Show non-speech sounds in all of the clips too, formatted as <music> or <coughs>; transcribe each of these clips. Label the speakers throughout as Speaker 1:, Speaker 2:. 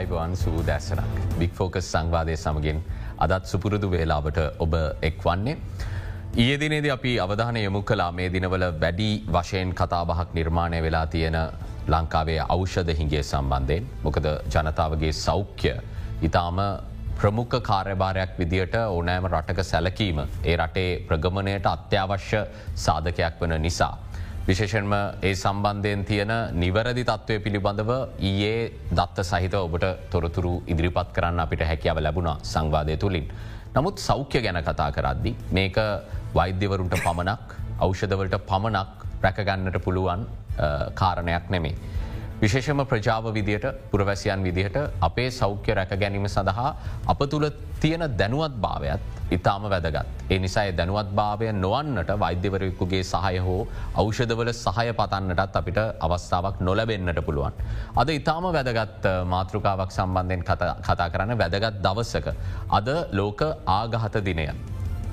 Speaker 1: අයිබවන් සූ දැසනක්. බික් focus සංවාදය සමගින් අදත් සුපුරුදු වේලාවට ඔබ එක් වන්නේ. ඊයදිනේද අපි අවධානය යොමු කලා මේ දිනවල වැඩි වශයෙන් කතාබහක් නිර්මාණය වෙලා තියෙන ලංකාවේ අෞෂධ හිගේ සම්බන්ධයෙන් මොකද ජනතාවගේ සෞඛ්‍ය ඉතාම ප්‍රමුඛ කාර්යභාරයක් විදියට ඕනෑම රටක සැලකීම ඒ රටේ ප්‍රගමණයට අත්‍යවශ්‍ය සාධකයක් වන නිසා. විශේෂෙන්ම ඒ සම්බන්ධයෙන් තියෙන නිවැරදි තත්ත්වය පිළිබඳව ඊයේ දත්ත සහිත ඔබට තොරතුරු ඉදිරිපත් කරන්න අපිට හැකියාව ලැබුණා සංවාදය තුළින්. නමුත් සෞඛ්‍ය ගැන කතා කරද්දි. මේක වෛද්‍යවරුන්ට පමණක් අෞෂධවලට පමණක් රැකගන්නට පුළුවන් කාරණයක් නෙමේ. විශේෂම ප්‍රජාව විදියට පුරවැසියන් විදිහට අපේ සෞඛ්‍ය රැක ගැනීම සඳහා අප තුළ තියෙන දැනුවත් භාවයත් ඉතාම වැදගත්. ඒ නිසා දැනුවත් භාවය නොවන්නට වෛද්‍යවරයකුගේ සහය හෝ අෞෂධවල සහය පතන්නටත් අපිට අවස්ථාවක් නොලැබෙන්න්නට පුළුවන්. අද ඉතාම වැදගත් මාතෘකාවක් සම්බන්ධයෙන් කතා කරන්න වැදගත් දවස්සක. අද ලෝක ආගහත දිනය.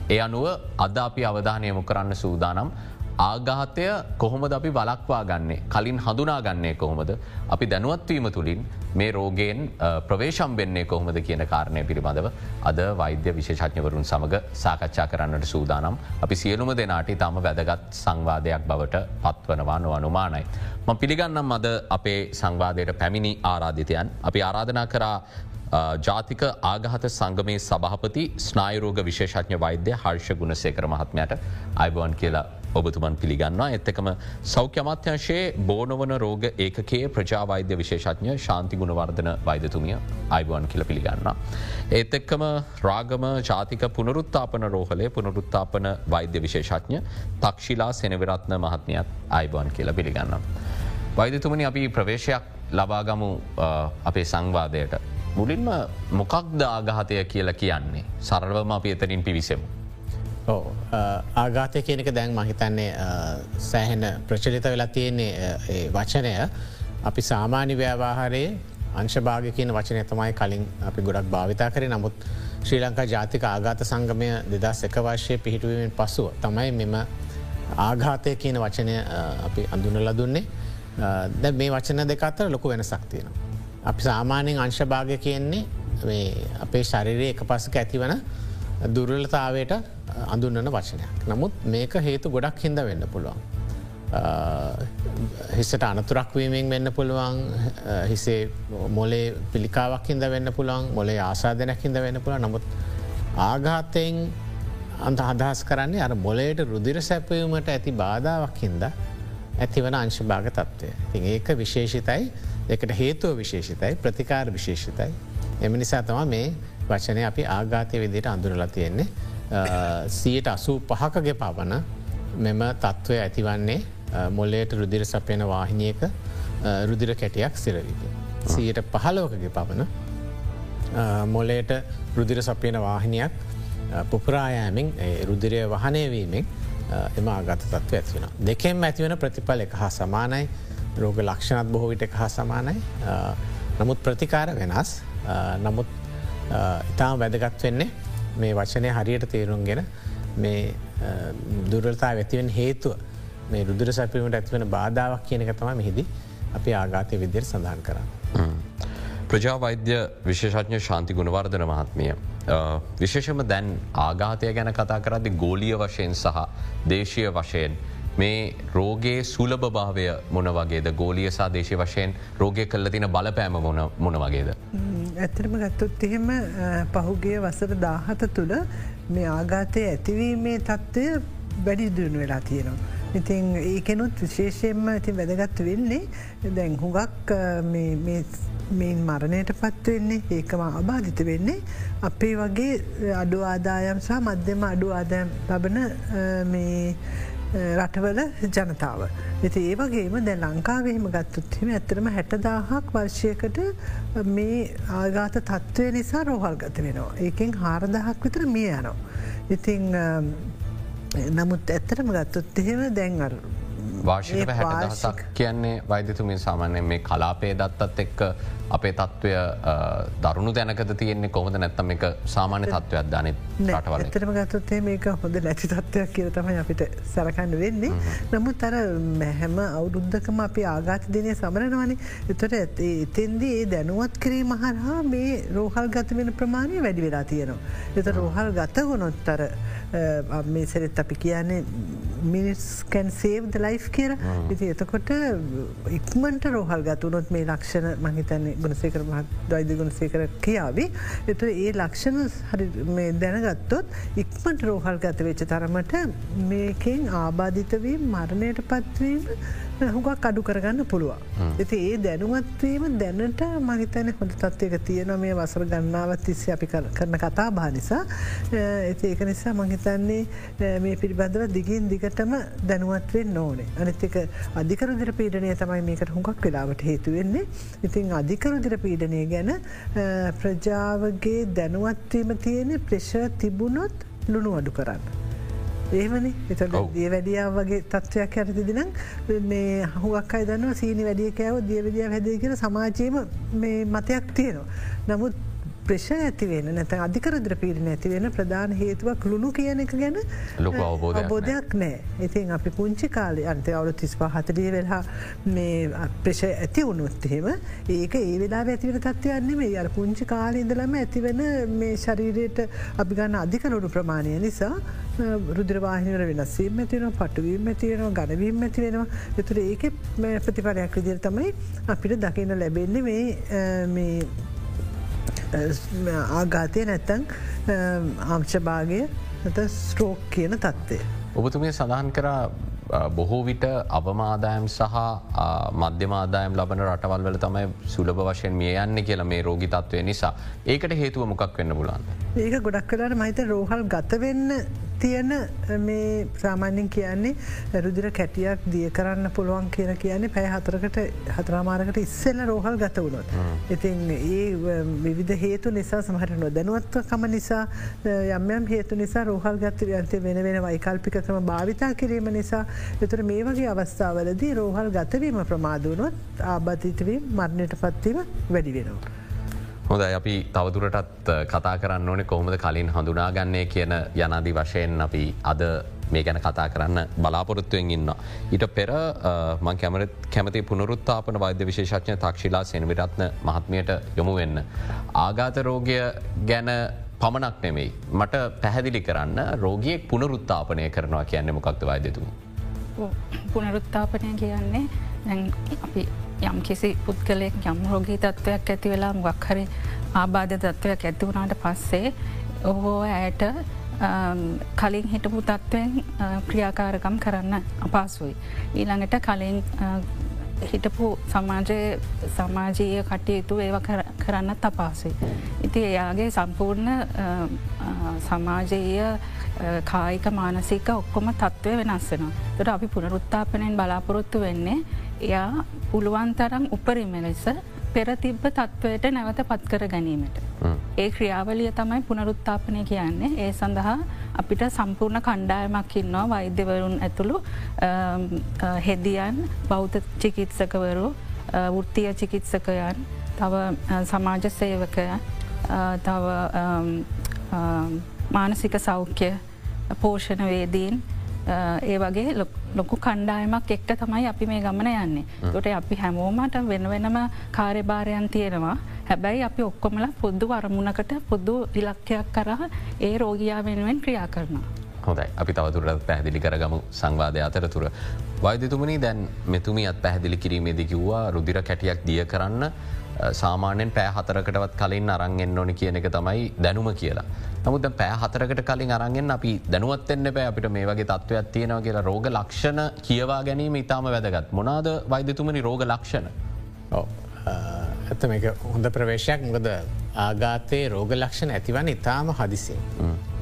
Speaker 1: ඒ අනුව අද අපි අවධානයමු කරන්න සූදානම් ආඝාතය කොහොමද අපි වලක්වා ගන්නේ කලින් හඳුනා ගන්නේ කොහොමද? අපි දැනුවත්වීම තුළින් මේ රෝගයෙන් ප්‍රවේශම් වෙන්නේ කොහොමද කියන කාරණය පිළිබඳව අද වෛද්‍ය විශේෂඥවරුන් සමඟ සාකච්ඡා කරන්නට සූදානම්. අපි සියලුම දෙනාට තම වැදගත් සංවාදයක් බවට පත්වනවා නො අනුමානයි. ම පිළිගන්නම් අද අපේ සංවාදයට පැමිණි ආරාධිතයන්. අපි ආරාධනා කරා ජාතික ආගහත සංගමේ සභහපති ස්නායරෝග විශේෂඥ වෛද්‍ය හර්ෂ ගුණසේකර මහත්මයට. අයිබවන් කියලා ඔබතුමන් පිළිගන්නවා එත්තකම සෞඛ්‍යමත්‍යංශයේ බෝනවන රෝග ඒකේ ප්‍රජාවෛද්‍ය විශේෂඥ ශාන්ති ගුණවර්ධන වෛදතුමිය අයිබුවන් කියල පිළිගන්න. ඒත් එක්කම රාගම ජාතික පුනරුත්තාපන රෝහලේ පුනරුත්තාපන වෛද්‍ය විශේෂඥ තක්ෂිලා සෙනවිරත්න මහත්මයත් අයිබුවන් කියල පිළිගන්න. වෛදතුමනි අපි ප්‍රවේශයක් ලබාගමු අපේ සංවාදයට. මුලින්ම මොකක්ද ආගහතය කියලා කියන්නේ සරලවම අපි එතනින් පිවිසෙමු.
Speaker 2: ආගාතය කියනක දැන් මහිතන්නේ සෑහෙන ප්‍රචලිත වෙලා තියෙන්නේ වචනය. අපි සාමාන්‍ය ව්‍යවාහරයේ අංශභාග කියන වචනය තමයි කලින් අපි ගොඩක් භාවිතා කරේ. නමුත් ශ්‍රී ලංකා ජාතික ආගාත සංගමය දෙදස් එක වර්ශය පිහිටුවීමෙන් පසුව තමයි මෙම ආඝාතය කියන වචනය අපි අඳුනල දුන්නේ. දැ මේ වචන දෙකත්තර ලොකු වෙන සක්තියන. අපි සාමාන්‍යෙන් අංශභාග කියන්නේ අපේ ශරිරය එක පසක ඇතිවන දුර්වලතාවයට අඳුන්නන වචනයක්. නමුත් මේක හේතු ගොඩක් හිද වෙන්න පුළුවන්. හිස්සට අනතුරක්වීමෙන් වෙන්න පුළුවන් හිසේ මොලේ පිළිකාවක් හිද වෙන්න පුළුවන් මොලේ ආසාධනයක් හිද වෙන්න පුළ නමුත් ආඝාතයෙන් අන්ත අදහස් කරන්නේ අර මොලේට රුදිර සැපවීමට ඇති බාධාවක් හින්ද ඇතිවන අංශභාග තත්ත්වය. ති ඒක විශේෂිතයි එකට හේතුව විශේෂිතයි ප්‍රතිකාර විශේෂිතයි. එම නිසා තම මේ වචනය අපි ආඝාතය විදියට අඳුරලා තියෙන්නේ සියට අසූ පහකගේ පවන මෙම තත්ත්වය ඇතිවන්නේ මොල්ලයට රුදිර සපයන වාහිනියක රුදිර කැටියක් සිරවිට. සියට පහලෝකගේ පවන මොලේට රුදිර සපයන වාහිනියක් පුපරායෑමින් රුදිරය වහනයවීමෙන් එම ආගත තත්ව ඇතිවෙන. දෙකෙන් ඇතිවන ප්‍රතිඵල එක හා සමානයි රෝග ලක්ෂණත් බොහෝ විට එක හා සමානයි නමුත් ප්‍රතිකාර වෙනස් නමුත් ඉතාම වැදගත් වෙන්නේ මේ වචනය හරියට තේරුම්ගෙන මේ දුරලතා ඇතිවෙන් හේතුව මේ රුදුර සැපීමට ඇතිවන බාධාවක් කියනක තම මෙහිදී අපි ආගාතය විදිර සඳහන් කරන්න.
Speaker 1: ප්‍රජාවෛද්‍ය විශේෂඥ ශාන්ති ගුණවර්ධන මහත්මිය. විශේෂම දැන් ආඝාතය ගැන කතා කරදි ගෝලිය වශයෙන් සහ දේශය වශයෙන් මේ රෝගේ සුලභ භාවය මොන වගේද ගෝලිය සා දේශය වශයෙන් රෝගය කල්ල තින බලපෑම මොන වගේද.
Speaker 3: ඇතරම ගත්තොත් එහෙම පහුගේ වසර දාහත තුළ මේ ආඝාතය ඇතිවීමේ තත්ත්වය වැඩි දුරනු වෙලා තියෙනවා. ඉතින් ඒකෙනුත් විශේෂයෙන්ම ඇති වැදගත් වෙන්නේ දැන් හුඟක් මේන් මරණයට පත්වවෙන්නේ ඒකම අබාධිත වෙන්නේ අපේ වගේ අඩු ආදායම් සහ මධ්‍යම අඩු ආදායම් ලබන රටවල ජනතාව. ඇති ඒවගේම දැ ලංකාවහෙම ගත්තුත්හෙම ඇතරම හැටදාහක් වර්ෂයකට මේ ආගාත තත්ත්වය නිසා රෝහල් ගත වෙනවා. ඒකෙන් හාරදහක් විතර මිය යනවා. ඉතිං නමුත් ඇත්තරම ගත්තොත් එහෙම දැන්වල්
Speaker 1: වාර්ෂික
Speaker 3: ඒ
Speaker 1: හැටදහසක් කියන්නේ වෛද්‍යතුමින් සාමාන්‍ය මේ කලාපේ දත්තත් එක්ක අපේ තත්ත්වය දරුණු දැනකද තියෙන්නේ කොහොද නැත්තම එක සාමාන්‍ය තත්ත්වයක් ධනත් රටවල
Speaker 3: ඇතරම ගත්තොත්තේ මේක හොඳ නැති තත්වයක් කියර තමයි අපිට සරකන්න වෙන්නේ. නමුත් අර හැම අවුරුද්ධකම අපි ආගාත දිනය සමරනවන. එතට එතෙන්දී ඒ දැනුවත් කිරී මහරහා මේ රෝහල් ගත වෙන ප්‍රමාණය වැඩි වෙලා තියෙනවා. එත රෝහල් ගත ගොනොත්තර මේ සෙරෙත් අපි කියන්නේ මිනිස්කැන් සේව් ලයි් කියර ඉති එතකොට ඉක්මට රෝහල් ගතුනොත් මේ ලක්ෂණ මහිතන්නේ ගුණසේකර මහත් දයිද ගුණසේකර කියාවි. එත ඒ ලක්ෂණ හරි දැනගත්තොත් ඉක්මට රෝහල් ගත වෙච්ච තරමට මේකෙන් ආබාධිතවී මරණයට පත්වීම <laughs> හුගක් අඩු කරගන්න පුළුවන්. ඇති ඒ දැනුවත්වීම දැනට මහිතන හොඳ තත්වයක තියෙන මේ වසර ගන්නාවත් තිස්සේ අපි කරන කතා බා නිසා ඇති ඒක නිසා මහිතන්නේ මේ පිළිබඳව දිගින් දිගටම දැනුවත්වෙන් ඕනේ. අනිතික අධිකරදිර පීඩනය තමයි මේකට හුඟක් වෙලාවට හේතුවෙන්නේ. ඉතින් අධිකරදිර පීඩනය ගැන ප්‍රජාවගේ දැනුවත්වීම තියෙන ප්‍රශ තිබුණොත් ලුණු අඩු කරන්න. ඒමනි එත දිය වැඩියාව වගේ තත්වයක් ඇතිදිනම් මේ හුවක් අයිදන්නවා සීනි වැඩිය කෑව දියවැදිය හැදේ කියෙන සමාජයම මේ මතයක් තියෙනවා. නමුත් ප්‍රශ් ඇතිවෙන නැත අධිකරදර පීරණ ඇතිවෙන ප්‍රධාන හේතුවක් ලුණු කියන එක ගැන
Speaker 1: ලොක
Speaker 3: අවබෝධයක් නෑ. ඉතින් අපි පුංචි කාලය අන්ත අවුලු තිස්පා හතලිය වෙලා මේ ප්‍රශ ඇති වුණොත්හෙම ඒක ඒ වෙලා ඇතිවෙන තත්වයන්නේ මේ අර පුංචි කාලය ඉඳලම ඇතිවෙන මේ ශරීරයට අපි ගන්න අධිකරුණු ප්‍රමාණය නිසා රුද්‍රවාහිනර වෙනස්වීම ඇතිවෙන පටුවීම ඇතිවෙනවා ගණවීම ඇති වෙනවා එතුර ඒක ප්‍රතිපරයක් විදිර තමයි අපිට දකින්න ලැබෙන්නේ මේ ආඝාතය නැත්තං ආංශභාගය නැත ස්ට්‍රෝක් කියන තත්ත්වය.
Speaker 1: ඔබතුමිය සඳහන් කර බොහෝ විට අවමාදායම් සහ මධ්‍යමාදායම් ලබන රටවල් වල තමයි සුලභ වශයෙන් මිය යන්න කියලා මේ රෝගි තත්වය නිසා ඒකට හේතුව මොකක් වෙන්න පුලන්.
Speaker 3: ඒක ගොඩක් කලාට මහිත රෝහල් ගතවෙන්න තියෙන මේ සාමාන්‍යෙන් කියන්නේ රුදිර කැටියක් දිය කරන්න පුළුවන් කියන කියන්නේ පැය හතරකට හතරමාරකට ඉස්සෙල්ල රෝහල් ගත වුණොත්. ඉතින් ඒ විවිධ හේතු නිසා සමහට නොදැනුවත්ව කම නිසා යම්යම් හේතු නිසා රෝහල් ගත්ත යන්තේ වෙන වෙන වයිකල්පිකතම භාවිතා කිරීම නිසා එතර මේ වගේ අවස්ථාවලදී රෝහල් ගතවීම ප්‍රමාදුවනොත් ආබධිතවීම මරණයට පත්වීම වැඩි වෙනවා.
Speaker 1: හොඳයි අපි තවදුරටත් කතා කරන්න ඕනේ කොහොමද කලින් හඳුනාගන්නේ කියන යනාදී වශයෙන් අපි අද මේ ගැන කතා කරන්න බලාපොරොත්තුවෙන් ඉන්න. ඊට පෙර මං කැමරත් කැමති පුනරුත්තාපන වෛද්‍ය විශේෂඥ තක්ෂිලා සෙනවිරත්න මහත්මයට යොමු වෙන්න. ආගාත රෝගය ගැන පමණක් නෙමෙයි. මට පැහැදිලි කරන්න රෝගියෙක් පුනරුත්තාපනය කරනවා කියන්නේ මොකක්ද වෛද්‍යතුම.
Speaker 4: පුනරුත්තාපනය කියන්නේ අපි යම් කිසි පුද්ගලයෙක් යම් රෝගී තත්ත්වයක් ඇති වෙලා මොක් හරි ආබාධ තත්ත්වයක් ඇති වුණාට පස්සේ ඔහෝ ඇයට කලින් හිටපු තත්ත්වයෙන් ක්‍රියාකාරකම් කරන්න අපහසුයි. ඊළඟට කලින් හිටපු සමාජය සමාජීය කටයුතු ඒව කරන්නත් අපාසයි. ඉති එයාගේ සම්පූර්ණ සමාජීය කායික මානසික ඔක්කොම තත්ත්වය වෙනස් වෙන. තොට අපි පුනරුත්තාපනයෙන් බලාපොරොත්තු වෙන්නේ එයා පුළුවන් තරම් උපරිම ලෙස පෙර තිබ්බ තත්ත්වයට නැවත පත් කර ගැනීමට. ඒ ක්‍රියාවලිය තමයි පුනරුත්තාපනය කියන්නේ ඒ සඳහා අපිට සම්පූර්ණ කණ්ඩායමක් ඉන්නවා වෛද්‍යවරුන් ඇතුළු හෙදියන් බෞද්ධ චිකිත්සකවරු වෘත්තිය චිකිත්සකයන් තව සමාජ සේවකය තව මානසික සෞඛ්‍ය පෝෂණ වේදීන් ඒ වගේ ලොකු කණ්ඩායමක් එක්ට තමයි අපි මේ ගමන යන්නේ. තොට අපි හැමෝමට වෙන වෙනම කාර්යභාරයන් තියෙනවා. හැබැයි අපි ඔක්කොමල පොද්දු අරමුණකට පොද්දු ඉලක්කයක් කරහ ඒ රෝගයා වෙනුවෙන් ක්‍රියා කරනවා.
Speaker 1: හොඳයි අපි තවතුරට පැහදිලි කරගමු සංවාධය අතරතුර. වෛදතුමනි දැන් මෙතුමියත් පැහදිලි කිරීමේදි කිව්වා රුදිර කැටියක් දිය කරන්න සාමාන්‍යෙන් පෑ හතරකටවත් කලින් අරන්ගෙන් ඕනි කියන එක තමයි දැනුම කියලා. නමුද පෑ හතරකට කලින් අරන්ගෙන් අපි දැනුවත්වෙන්න පෑ අපිට මේ වගේ තත්ත්වයක් තියෙනවා කියලා රෝග ලක්ෂණ කියවා ගැනීම ඉතාම වැදගත්. මොනාද වෛද්‍යතුමනි රෝග ලක්ෂණ.
Speaker 2: ඇත මේක හොඳ ප්‍රවේශයක්. මොකද ආගාතයේ රෝග ලක්ෂණ ඇතිවන්න ඉතාම හදිසින්.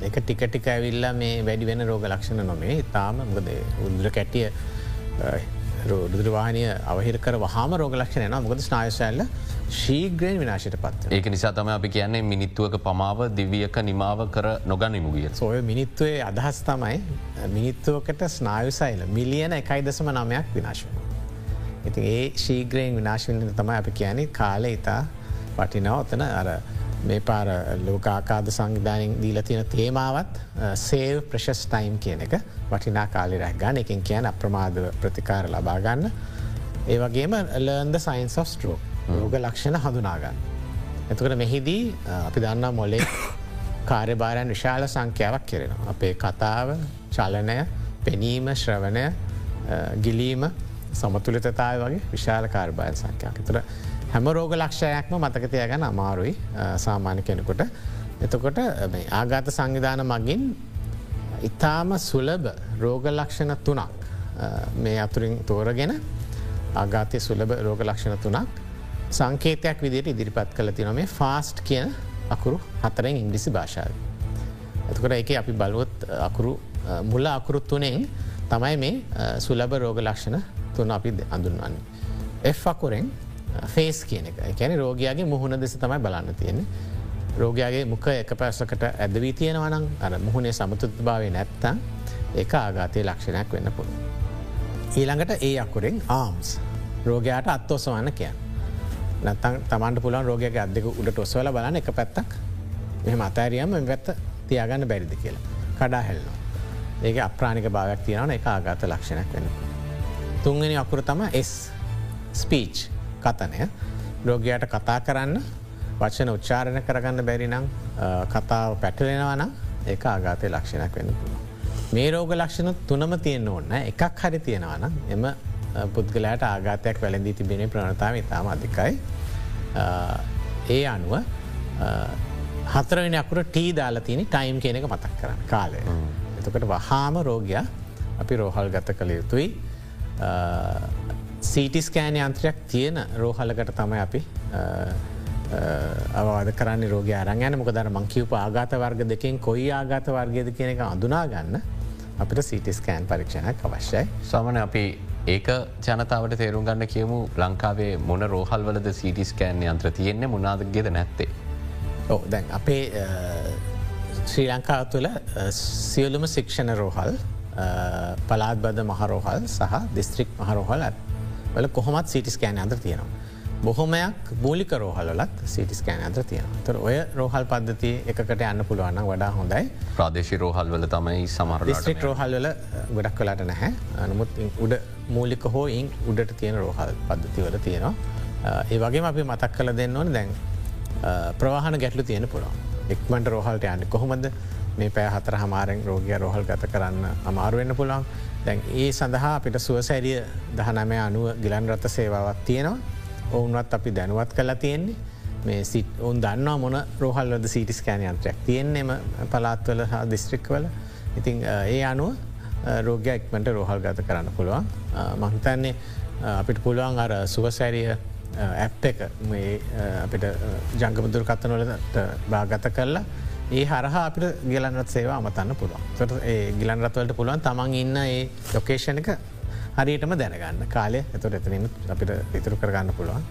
Speaker 2: එක ටික ටික ඇවිල්ලා මේ වැඩි වෙන රෝග ලක්ෂණ නොමේ. ඉතාම මොකද උන්ද්‍ර කැටිය රුදුරවාහනය අවහිරකර වහම රෝග ලක්ෂණ න මොකද ස්නායශල්ල ශීග්‍රයෙන් විනාශයට පත්ව.
Speaker 1: ඒක නිසා තම අපි කියන්නේ මිනිත්තුවක පමාව දිවියක නිමාව කර නොගනිමු ගිය.
Speaker 2: සොය මිනිත්තුවේ අදහස් තමයි මිනිත්තුවකට ස්නායුසයිල මිලියන එකයි දසම නමයක් විනාශව. ඉති ඒ ශීග්‍රයෙන් විනාශවෙන්න තමයි අපි කියන්නේ කාලෙ ඉතා පටිනාව ඔතන අර මේ පාර ලෝකාකාද සංවිධානින් දීල තියෙන තේමාවත් සේව් ප්‍රශස් ටයිම් කියන එක වටිනා කාලි රැක් ගන්න එකින් කියන අප්‍රමාද ප්‍රතිකාර ලබාගන්න ඒ වගේම ලර්න්ද සයින්ස් of ස්ට්‍රෝක් රෝග ලක්ෂණ හඳුනාගන්න. එතකට මෙහිදී අපි දන්නා මොලේ <coughs> කාර්යභාරයන් විශාල සංඛ්‍යාවක් කෙරෙන. අපේ කතාව චලනය පෙනීම ශ්‍රවණය ගිලීම සමතුලිතතාය වගේ විශාල කාර්භායන් සංඛ්‍යක් තුර හැම රෝග ලක්ෂයක්ම මතකතය ගැන අමාරුයි සාමාන්‍ය කෙනෙකුට. එතකොට ආගාත සංවිධාන මගින් ඉතාම සුලබ රෝග ලක්ෂණ තුනක් මේ අතුරින් තෝරගෙන ආගාතය සුලබ රෝග ලක්ෂණ තුනක් සංකේතයක් විදියට ඉදිරිපත් කළ තින මේ ෆාස්ට් කියන අකුරු හතරෙන් ඉංග්‍රිසි භාෂාව. එතකොට එක අපි බලුවොත් අකුරු මුල අකුරුත් තුනෙන් තමයි මේ සුලබ රෝග ලක්ෂණ තුන අපි අඳුන්වන්නේ. F අකුරෙන් ෆේස් කියන එක එකැන රෝගයාගේ මුහුණ දෙස තමයි බලන්න තියෙන්නේ. රෝගයාගේ මුක එක පැසකට ඇදවී තියෙනවනම් අර මුහුණේ සමතුත් භාවය නැත්තං ඒ ආගාතය ලක්ෂණයක් වෙන්න පුළුව. ඊළඟට ඒ අකුරෙන් ආම්ස් රෝගයාට අත්තෝසවන්න කියන්න. නැතන් තමන්ට පුළන් රෝගයක අදක උඩට ඔස්වල බලන එක පැත්තක් මෙම අතෑරියම පැත්ත තියාගන්න බැරිද කියලා. කඩා හෙල්නවා. ඒක අප්‍රාණික භාවයක් තියෙනවන එක ආගත ලක්ෂණයක් වෙන. තුන්ගනි අකුර තම S ස්පීච් කතනය රෝගයාට කතා කරන්න වචන උච්චාරණ කරගන්න බැරි නම් කතාව පැටලෙනවන ඒ ආගාතය ලක්ෂණයක් වෙන්න පුළුව. මේ රෝග ලක්ෂණ තුනම තියෙන්න්න ඕන්න එකක් හරි තියෙනවන එම පුද්ගලයට ආගාතයක් වැලඳී තිබෙන ප්‍රණතාව ඉතාම අධිකයි. ඒ අනුව හතරවෙන අකුර ටී දාලා තියෙන ටයිම් කියන එක මතක් කරන්න කාලය. එතකට වහාම රෝගයා අපි රෝහල් ගත කළ යුතුයි. සීටිස්කෑන යන්ත්‍රයක් තියෙන රෝහලකට තමයි අපි අවවාද කරන්න රෝග අරගන මොකදර මංකිවප ආගත වර්ග දෙකින් කොයි ආගත වර්ගයද කියන එක අඳුනා ගන්න අපිට සිටිස්කෑන් පරීක්ෂණයක් අවශ්‍යයි.
Speaker 1: සමන අපි ඒක ජනතාවට තේරුම් ගන්න කියමු ලංකාවේ මොන රෝහල්වලද සිටිස්කෑන් යන්ත්‍ර තියෙන්නේ මුණනාදගෙද නැත්තේ.
Speaker 2: ඕ දැන් අපේ ශ්‍රී ලංකාව තුළ සියලුම සික්ෂණ රෝහල් පලාත් බද මහරෝහල් සහ දිස්ත්‍රික් මහරෝහල් වල කොහොමත් සිටිස්කෑන් අන්ත්‍ර තියෙනවා. බොහොමයක් මූලික රෝහලත් සිටිස්කෑන් අන්ත්‍ර තියෙන තර ඔය රෝහල් පද්ධති එකට යන්න පුළුවන්න වඩා හොඳයි
Speaker 1: ප්‍රදේශි රෝහල් වල තමයි සමර
Speaker 2: ස්ට්‍රික් රෝහල් වල ගොඩක් කලාට නැහැ නමුත් උඩ මූලික හෝ ඉං උඩට තියෙන රෝහල් පද්ධතිවල තියෙනවා. ඒ වගේ අපි මතක් කල දෙන්න ඕන දැන් ප්‍රවාහන ගැටලු තියෙන පුළොන් එක්මට රෝහල්ට යන්න කොහොමද? මේ පෑ හතර හමාරෙන් රෝගය රෝහල් ගත කරන්න අමාරුවෙන්න පුළන් දැන් ඒ සඳහා අපිට සුවසැරිය දහනමය අනුව ගිලන් රත සේවාවත් තියෙනවා. ඔවුන්වත් අපි දැනුවත් කලා තියෙන්නේ. මේ සිට ඔවන් දන්නවා මොන රෝහල්වද සිටිස්කෑන යන්ත්‍රයක් තියෙන්නේම පලාත්වල හා දිස්ත්‍රික්වල ඉතිං ඒ අනුව රෝගය එක්මට රෝහල් ගත කරන්න පුළුවන් මහිතන්නේ අපිට පුළුවන් අර සුවසැරිය ඇප් එක අපිට ජංගමදුර කත්තනොලට භාගත කරලා ඒ හරහා අපිට ගිලන්රත් සේවා අමතන්න පුළුවන් ඒ ගිලන් රත්වලට පුළුවන් තමන් ඉන්න ඒ ලොකේෂණ එක හරියටම දැනගන්න කාලය ඇතුට එතනීම අපිට ඉතුරු කරගන්න පුළුවන්.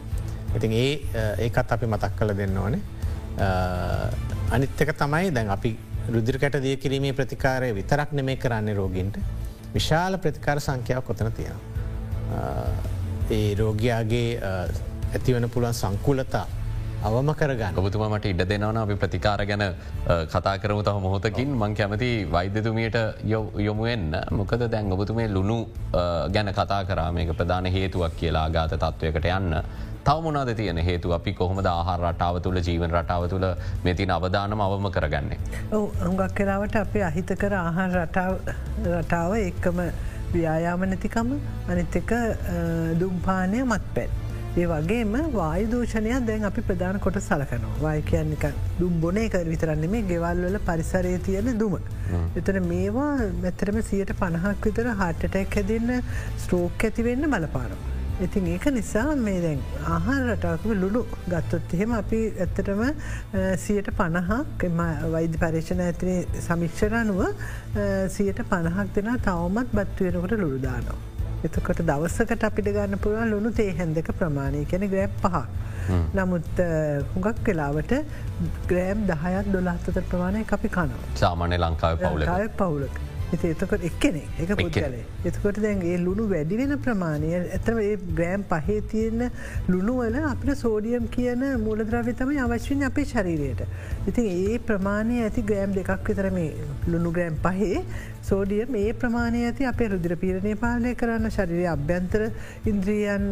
Speaker 2: ඉතින් ඒ ඒකත් අපි මතක් කළ දෙන්න ඕනේ. අනිත්තක තමයි දැන් අපි රුදිරකට දිය කිරීමේ ප්‍රතිකාරය විතරක් නෙමේ කරන්නේ රෝගීන්ට විශාල ප්‍රතිකාර සංඛ්‍යාව කොතන තියෙනවා. ඒ රෝගයාගේ ඇතිවන පුළුවන් සංකුලතා අවම කරගන්න
Speaker 1: ඔබතුමට ඉඩ දෙනවන අපි ප්‍රතිකාර ගැන කතා කරමු තම මොහොතකින් මං කැමති වෛද්‍යතුමියට යොමුවෙන්න මොකද දැන් ඔබතුමේ ලුණු ගැන කතා කරාමක ප්‍රධාන හේතුවක් කියලා ගාත තත්ත්වයකට යන්න. තවමුණද තියෙන හේතු අපි කොහොමද ආහාර රටාව තුළ ජීවන රටාව තුළ මෙතින් අවධානම අවම කරගන්නේ.
Speaker 3: ඔව හුඟක් කලාවට අපි අහිත කර ආහාර රටාව එක්කම ව්‍යයාම නැතිකම අනිත් එක දුම්පානය මත් පැත්. ඒ වගේම වායදූෂණයක් දැන් අපි ප්‍රධාන කොට සලකනවා වාය කියන්නක දුම් බොනේ කර විතරන්න මේ ගෙවල්වල පරිසරය තියෙන දුම. එතන මේවා මෙතරම සියට පණහක් විතර හටටැක් හැදන්න ස්ට්‍රෝක් ඇතිවෙන්න බලපානවා. ඉතින් ඒක නිසා මේ දැන් ආහාර රටාකම ලුඩු ගත්තොත් එහෙම අපි ඇත්තටම සියට පණහක් වෛද්‍ය පර්ේෂණ ඇතින සමික්ෂරනුව සියට පණහක් දෙෙන තවමත් බත්වයෙනකට ලුළුදානවා. එතකොට දවස්සකට අපිට ගන්න පුළුවන් ලුණු තේ හැන්දක ප්‍රමාණය කැන ග්‍රෑප් පහක්. නමුත් හුඟක් වෙලාවට ග්‍රෑම් දහයත් දොලාත්තත ප්‍රමාණය අපි කනවා.
Speaker 1: සාමානය ලංකාව පවුල
Speaker 3: පවුලක. ඉති එතකොට එක්කනෙ එක පුද්ගලේ එතකොට දැන් ඒ ලුණු වැඩි වෙන ප්‍රමාණය ඇතම ඒ ග්‍රෑම් පහේ තියෙන ලුණුවල අපිට සෝඩියම් කියන මූලද්‍රව්‍ය තමයි අවශ්‍යයෙන් අපේ ශරීරයට. ඉතින් ඒ ප්‍රමාණය ඇති ග්‍රෑම් දෙකක් විතර මේ ලුණු ග්‍රෑම් පහේ සෝඩියම් ඒ ප්‍රමාණය ඇති අපේ රුදිර පීරණය පාලනය කරන්න ශරිරය අභ්‍යන්තර ඉන්ද්‍රියන්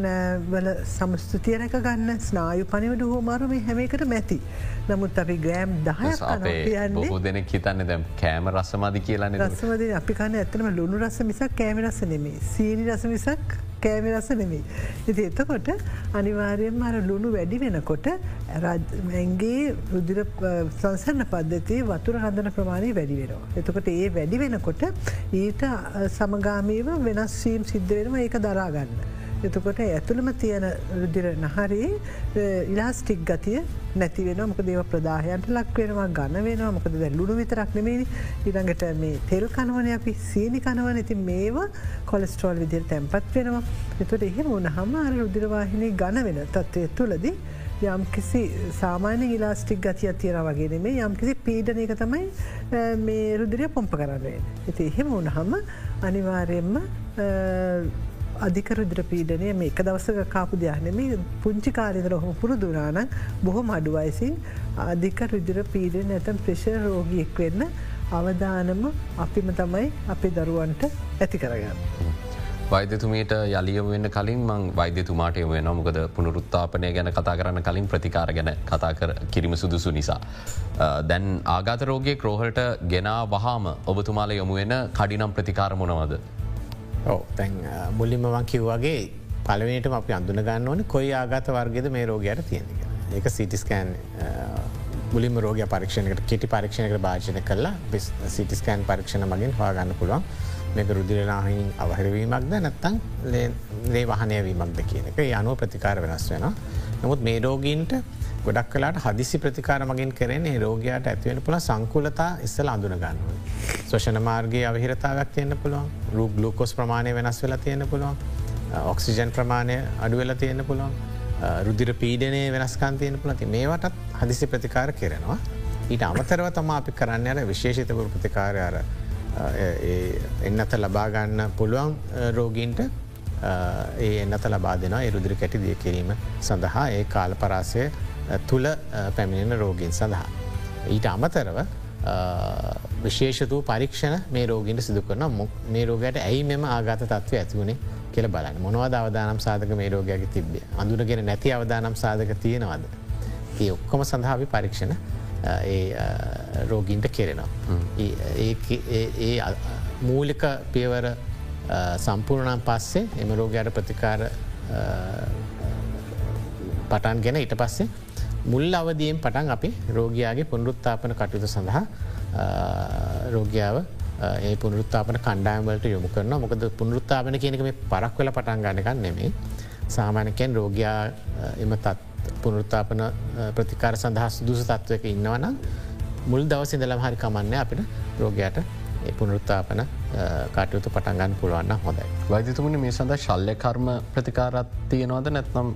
Speaker 3: වල සමස්තුතිය රැක ගන්න ස්නායු පනිවට හෝමාරු මේ හැමකට මැති. නමුත් අපි ග්‍රෑම් දහය
Speaker 1: බොහෝ දෙනෙක් හිතන්න දැම් කෑම රස්සමදි කියලන්න
Speaker 3: රස්සමද අපි කන්න ඇතනම ලුණු රස මිසක් කෑම රස නෙමේ සීනි රස මිසක් කෑම රස නෙමේ. ඉති එතකොට අනිවාර්යෙන් අර ලුණු වැඩි වෙනකොට ඇගේ රුදිර සංසරන පද්ධති වතුර හඳන ප්‍රමාණය වැඩි වෙනවා. එතකොට ඒ වැඩි වෙනකොට ඊට සමගාමීව වෙනස්වීම් සිද්ධ වෙනවා ඒක දරාගන්න. එතකොට ඇතුළම තියෙන රුදිර නහරේ ඉලාස්ටික් ගතිය නැති වෙන මොක දේව ප්‍රදාහයන්ට ලක් වෙනවා ගන්න වෙනවා. මොකද දැල්ලුණු විතරක් නෙමේ ඉළඟට මේ තෙල් කනවන අපි සීනි කනවන. ඇති මේවා කොලස්ටෝල් විදිර තැන්පත් වෙනවා. එතුට එහෙම උන හම අර රුදිරවාහිනය ගන වෙන තත්වය තුළදී යම් කිසි සාමාන්‍ය ඉලාස්ටික් ගතිය තියෙන වගේ මේ යම් කිසි පීඩනයක තමයි මේ රුදිරය පොම්ප කරන්නේ. ඇති එහෙම උනහම අනිවාරයෙන්ම අධිකර දිරපීඩනය මේ එක දවසක කාපු දෙයක්නෙම පුංචි කාරිදර හොම පුරුදුරාන බොහොම අඩුවයිසින් අධික රුදිර පීඩන ඇතම් ප්‍රේෂ රෝගියෙක් වෙන්න අවධානම අපිම තමයි අපි දරුවන්ට ඇති කරගන්න.
Speaker 1: වෛද්‍යතුමීට යලියම වෙන්න කලින් මං වෛද්‍යතුමාට යම වෙන මොකද පුනරුත්තාපනය ගැන කතා කරන්න කලින් ප්‍රතිකාර ගැන කතා කර කිරීම සුදුසු නිසා. දැන් ආගාතරෝගේ ක්‍රෝහලට ගෙනා වහාම ඔබතුමාල යොමු වෙන කඩිනම් ප්‍රතිකාර මොනවද.
Speaker 2: ඕ තැන් මුල්ලිමවන් කිව්වාගේ පලවනටම අපි අඳුන ගන්න ඕන කොයි ආගත වර්ගෙද මේ රෝගයට තියෙන එක සිටිස්කෑන් මුලින් රෝග පරක්ෂණකට කෙටි පරක්ෂණකට භාජන කරලා සිටිස්කෑන් පරක්ෂණ මගින් හවාගන්න පුළුවන්. මේක රුදිරලාහින් අවහරවීමක්ද නැත්තං ලේ වහනයවීමක්ද කියන එක. යනුව ප්‍රතිකාර වෙනස් වෙන. නමුත් මේ රෝගීන්ට ගොඩක් කලාට හදිසි ප්‍රතිකාර මගින් කරන රෝගයාට ඇතිවෙන පුළ සංකුලතා ඉස්සල අඳුන ගන්නුව. ස්වෂණ මාර්ගගේ අවහිරතාවක් තියන්න පුළුවන්. රූ ගලුකෝස් ප්‍රමාණය වෙනස් වෙලා තියෙන පුළුවන්. ඔක්සිජන් ප්‍රමාණය අඩුවෙලා තියෙන පුළුවන්. රුදිර පීඩනය වෙනස්කාන් තියෙන පුලති මේවටත් හදිසි ප්‍රතිකාර කරනවා. ඊට අමතරව තම අපි කරන්න අර විශේෂිතපුර ප්‍රතිකාරයාර එන්නත ලබාගන්න පුළුවන් රෝගීන්ට ඒ එන්නත ලබා දෙෙන එරුදිරි කැටි දිය කිරීම සඳහා ඒ කාල පරාසය තුළ පැමිණෙන රෝගීන් සඳහා. ඊට අමතරව විශේෂතු පරීක්ෂණ මේ රෝගීන්ට සිදු කරන මේ රෝගයට ඇයි මෙම ආගත තත්ව ඇතිවුණේ කියල බලන්න මොනවද අවදානම් සාධක මේ රෝගයගේ තිබේ අඳුනගෙන නැති අවදානම් සාධක තියෙනවද. ඒ ඔක්කොම සඳහාවි පරීක්ෂණ රෝගීන්ට කෙරෙනවා. ඒ මූලික පියවර සම්පූර්ණම් පස්සේ එම රෝගයට ප්‍රතිකාර පටන් ගෙන ඉට පස්සේ මුල් අවදියෙන් පටන් අපි රෝගයාගේ පුනරුත්තාපන කටයුතු සඳහා රෝගයාව ඒ පුනරුත්තාපන කණ්ඩායමලට යොමු කරන මොකද පුනරුත්තාපන කියනක මේ පරක් වෙල පටන් ගන්නකන් නෙමේ සාමානකෙන් රෝගයා එම තත් පුනරුත්තාපන ප්‍රතිකාර සඳහා සුදුස තත්වක ඉන්නවනම් මුල් දවස ඉඳලම් හරි කමන්න අපිට රෝගයට පුනරුත්තාපන කටයුතු පටන්ගන්න පුළුවන්න හොඳයි.
Speaker 1: වෛදතුමනි මේ සඳ ශල්්‍ය කර්ම ප්‍රතිකාරත් තියෙනවද? නැත්නම්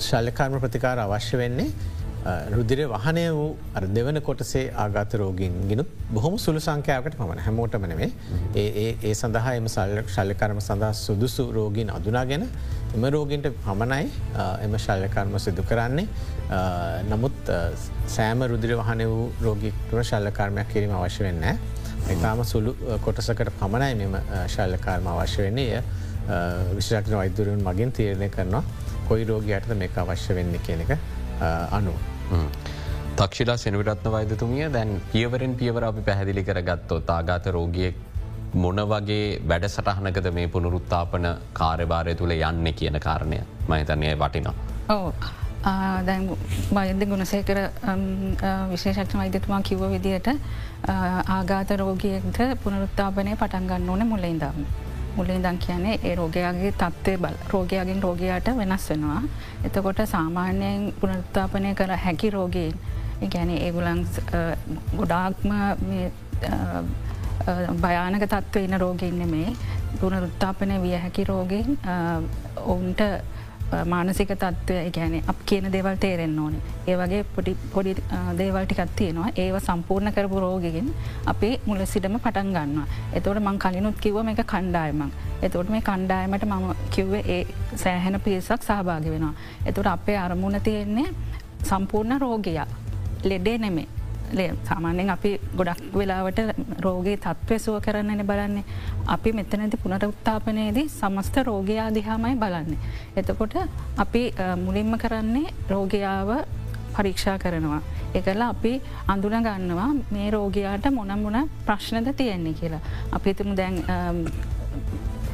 Speaker 2: ශල්්‍යකර්ම ප්‍රතිකාර අවශ්‍ය වෙන්නේ රුදිර වහනය වූ අර දෙවන කොටසේ ආගත රෝගින් ගෙනුත් බොහොම සුළු සංකයාවකට පමණ. හැමෝටමනේ ඒ ඒ සඳහා එම ශල්්‍යකර්ම සඳහා සුදුසු රෝගීන් අදුනාගෙන එම රෝගීන්ට පමණයි එම ශල්්‍යකර්ම සිදු කරන්නේ. නමුත් සෑම රුදිර වහන වූ රෝගික්ටුව ශල්්‍යකර්මයක් කිරීම අවශ්‍ය වෙන්න. එතාම සුළු කොටසකට පමණයි මෙම ශල්්‍යකාර්ම අවශ්‍ය වෙන්නේ. එය විශෂක්න වෛදුරුවන් මගින් තීරණය කරනවා. කොයි රෝගයටද මේක අවශ්‍ය වෙන්න කියන එක අනුව.
Speaker 1: තක්ෂිලා සෙනවිරත්න වෛදතුමිය දැන් පියවරෙන් පියවර අපි පැහැදිලි කර ගත්තෝ තාගාත රෝගියෙක් මොන වගේ වැඩ සටහනකද මේ පුනරුත්තාපන කාර්යභාරය තුළ යන්න කියන කාරණය මහිතනය වටිනවා.
Speaker 4: ඕ දැන් බයද ගුණසේකර විශේෂක්ෂ වෛදතුමා කිව්ව විදියට ආගාත රෝගියෙක්ට පුනරුත්තාපනය පටන්ගන්න ඕන මුලයින්දම්. මුලින්දන් කියන්නේ ඒ රෝගයාගේ තත්ත්වය බල රෝගයාගෙන් රෝගයාට වෙනස් වෙනවා. එතකොට සාමාන්‍යයෙන් පුනරුත්තාපනය කර හැකි රෝගීන් ගැන ඒගුලන් ගොඩාක්ම භයානක තත්ව එන රෝගඉන්න මේ පුනරුත්තාපනය විය හැකි රෝගෙන් ඔවුන්ට මානසික තත්ත්වය ගැන අප කියන දේවල් තේරෙන් ඕන. ඒ වගේ පොඩි පොඩි දේවල්ටිකත් තියෙනවා. ඒව සම්පූර්ණ කරපු රෝගගෙන් අපේ මුල සිටම පටන් ගන්න එතවට මං කලිනුත් කිව්ව එක කණ්ඩායමක්. එතවට මේ කණ්ඩායමට මම කිව්ව ඒ සෑහෙන පිරිසක් සහභාගි වෙනවා. එතුට අපේ අරමුණ තියෙන්නේ සම්පූර්ණ රෝගයක් ලෙඩේ නෙමේ සාමාන්‍යෙන් අපි ගොඩක් වෙලාවට රෝගේ තත්ත්වය සුව කරන්නන බලන්නේ අපි මෙතනැති පුනට උත්තාපනයේදී සමස්ත රෝගයා දිහාමයි බලන්නේ. එතකොට අපි මුලින්ම කරන්නේ රෝගයාව පරීක්ෂා කරනවා. එකලා අපි අඳුන ගන්නවා මේ රෝගයාට මොනමුණ ප්‍රශ්නද තියෙන්නේ කියලා. අපිතුම දැන්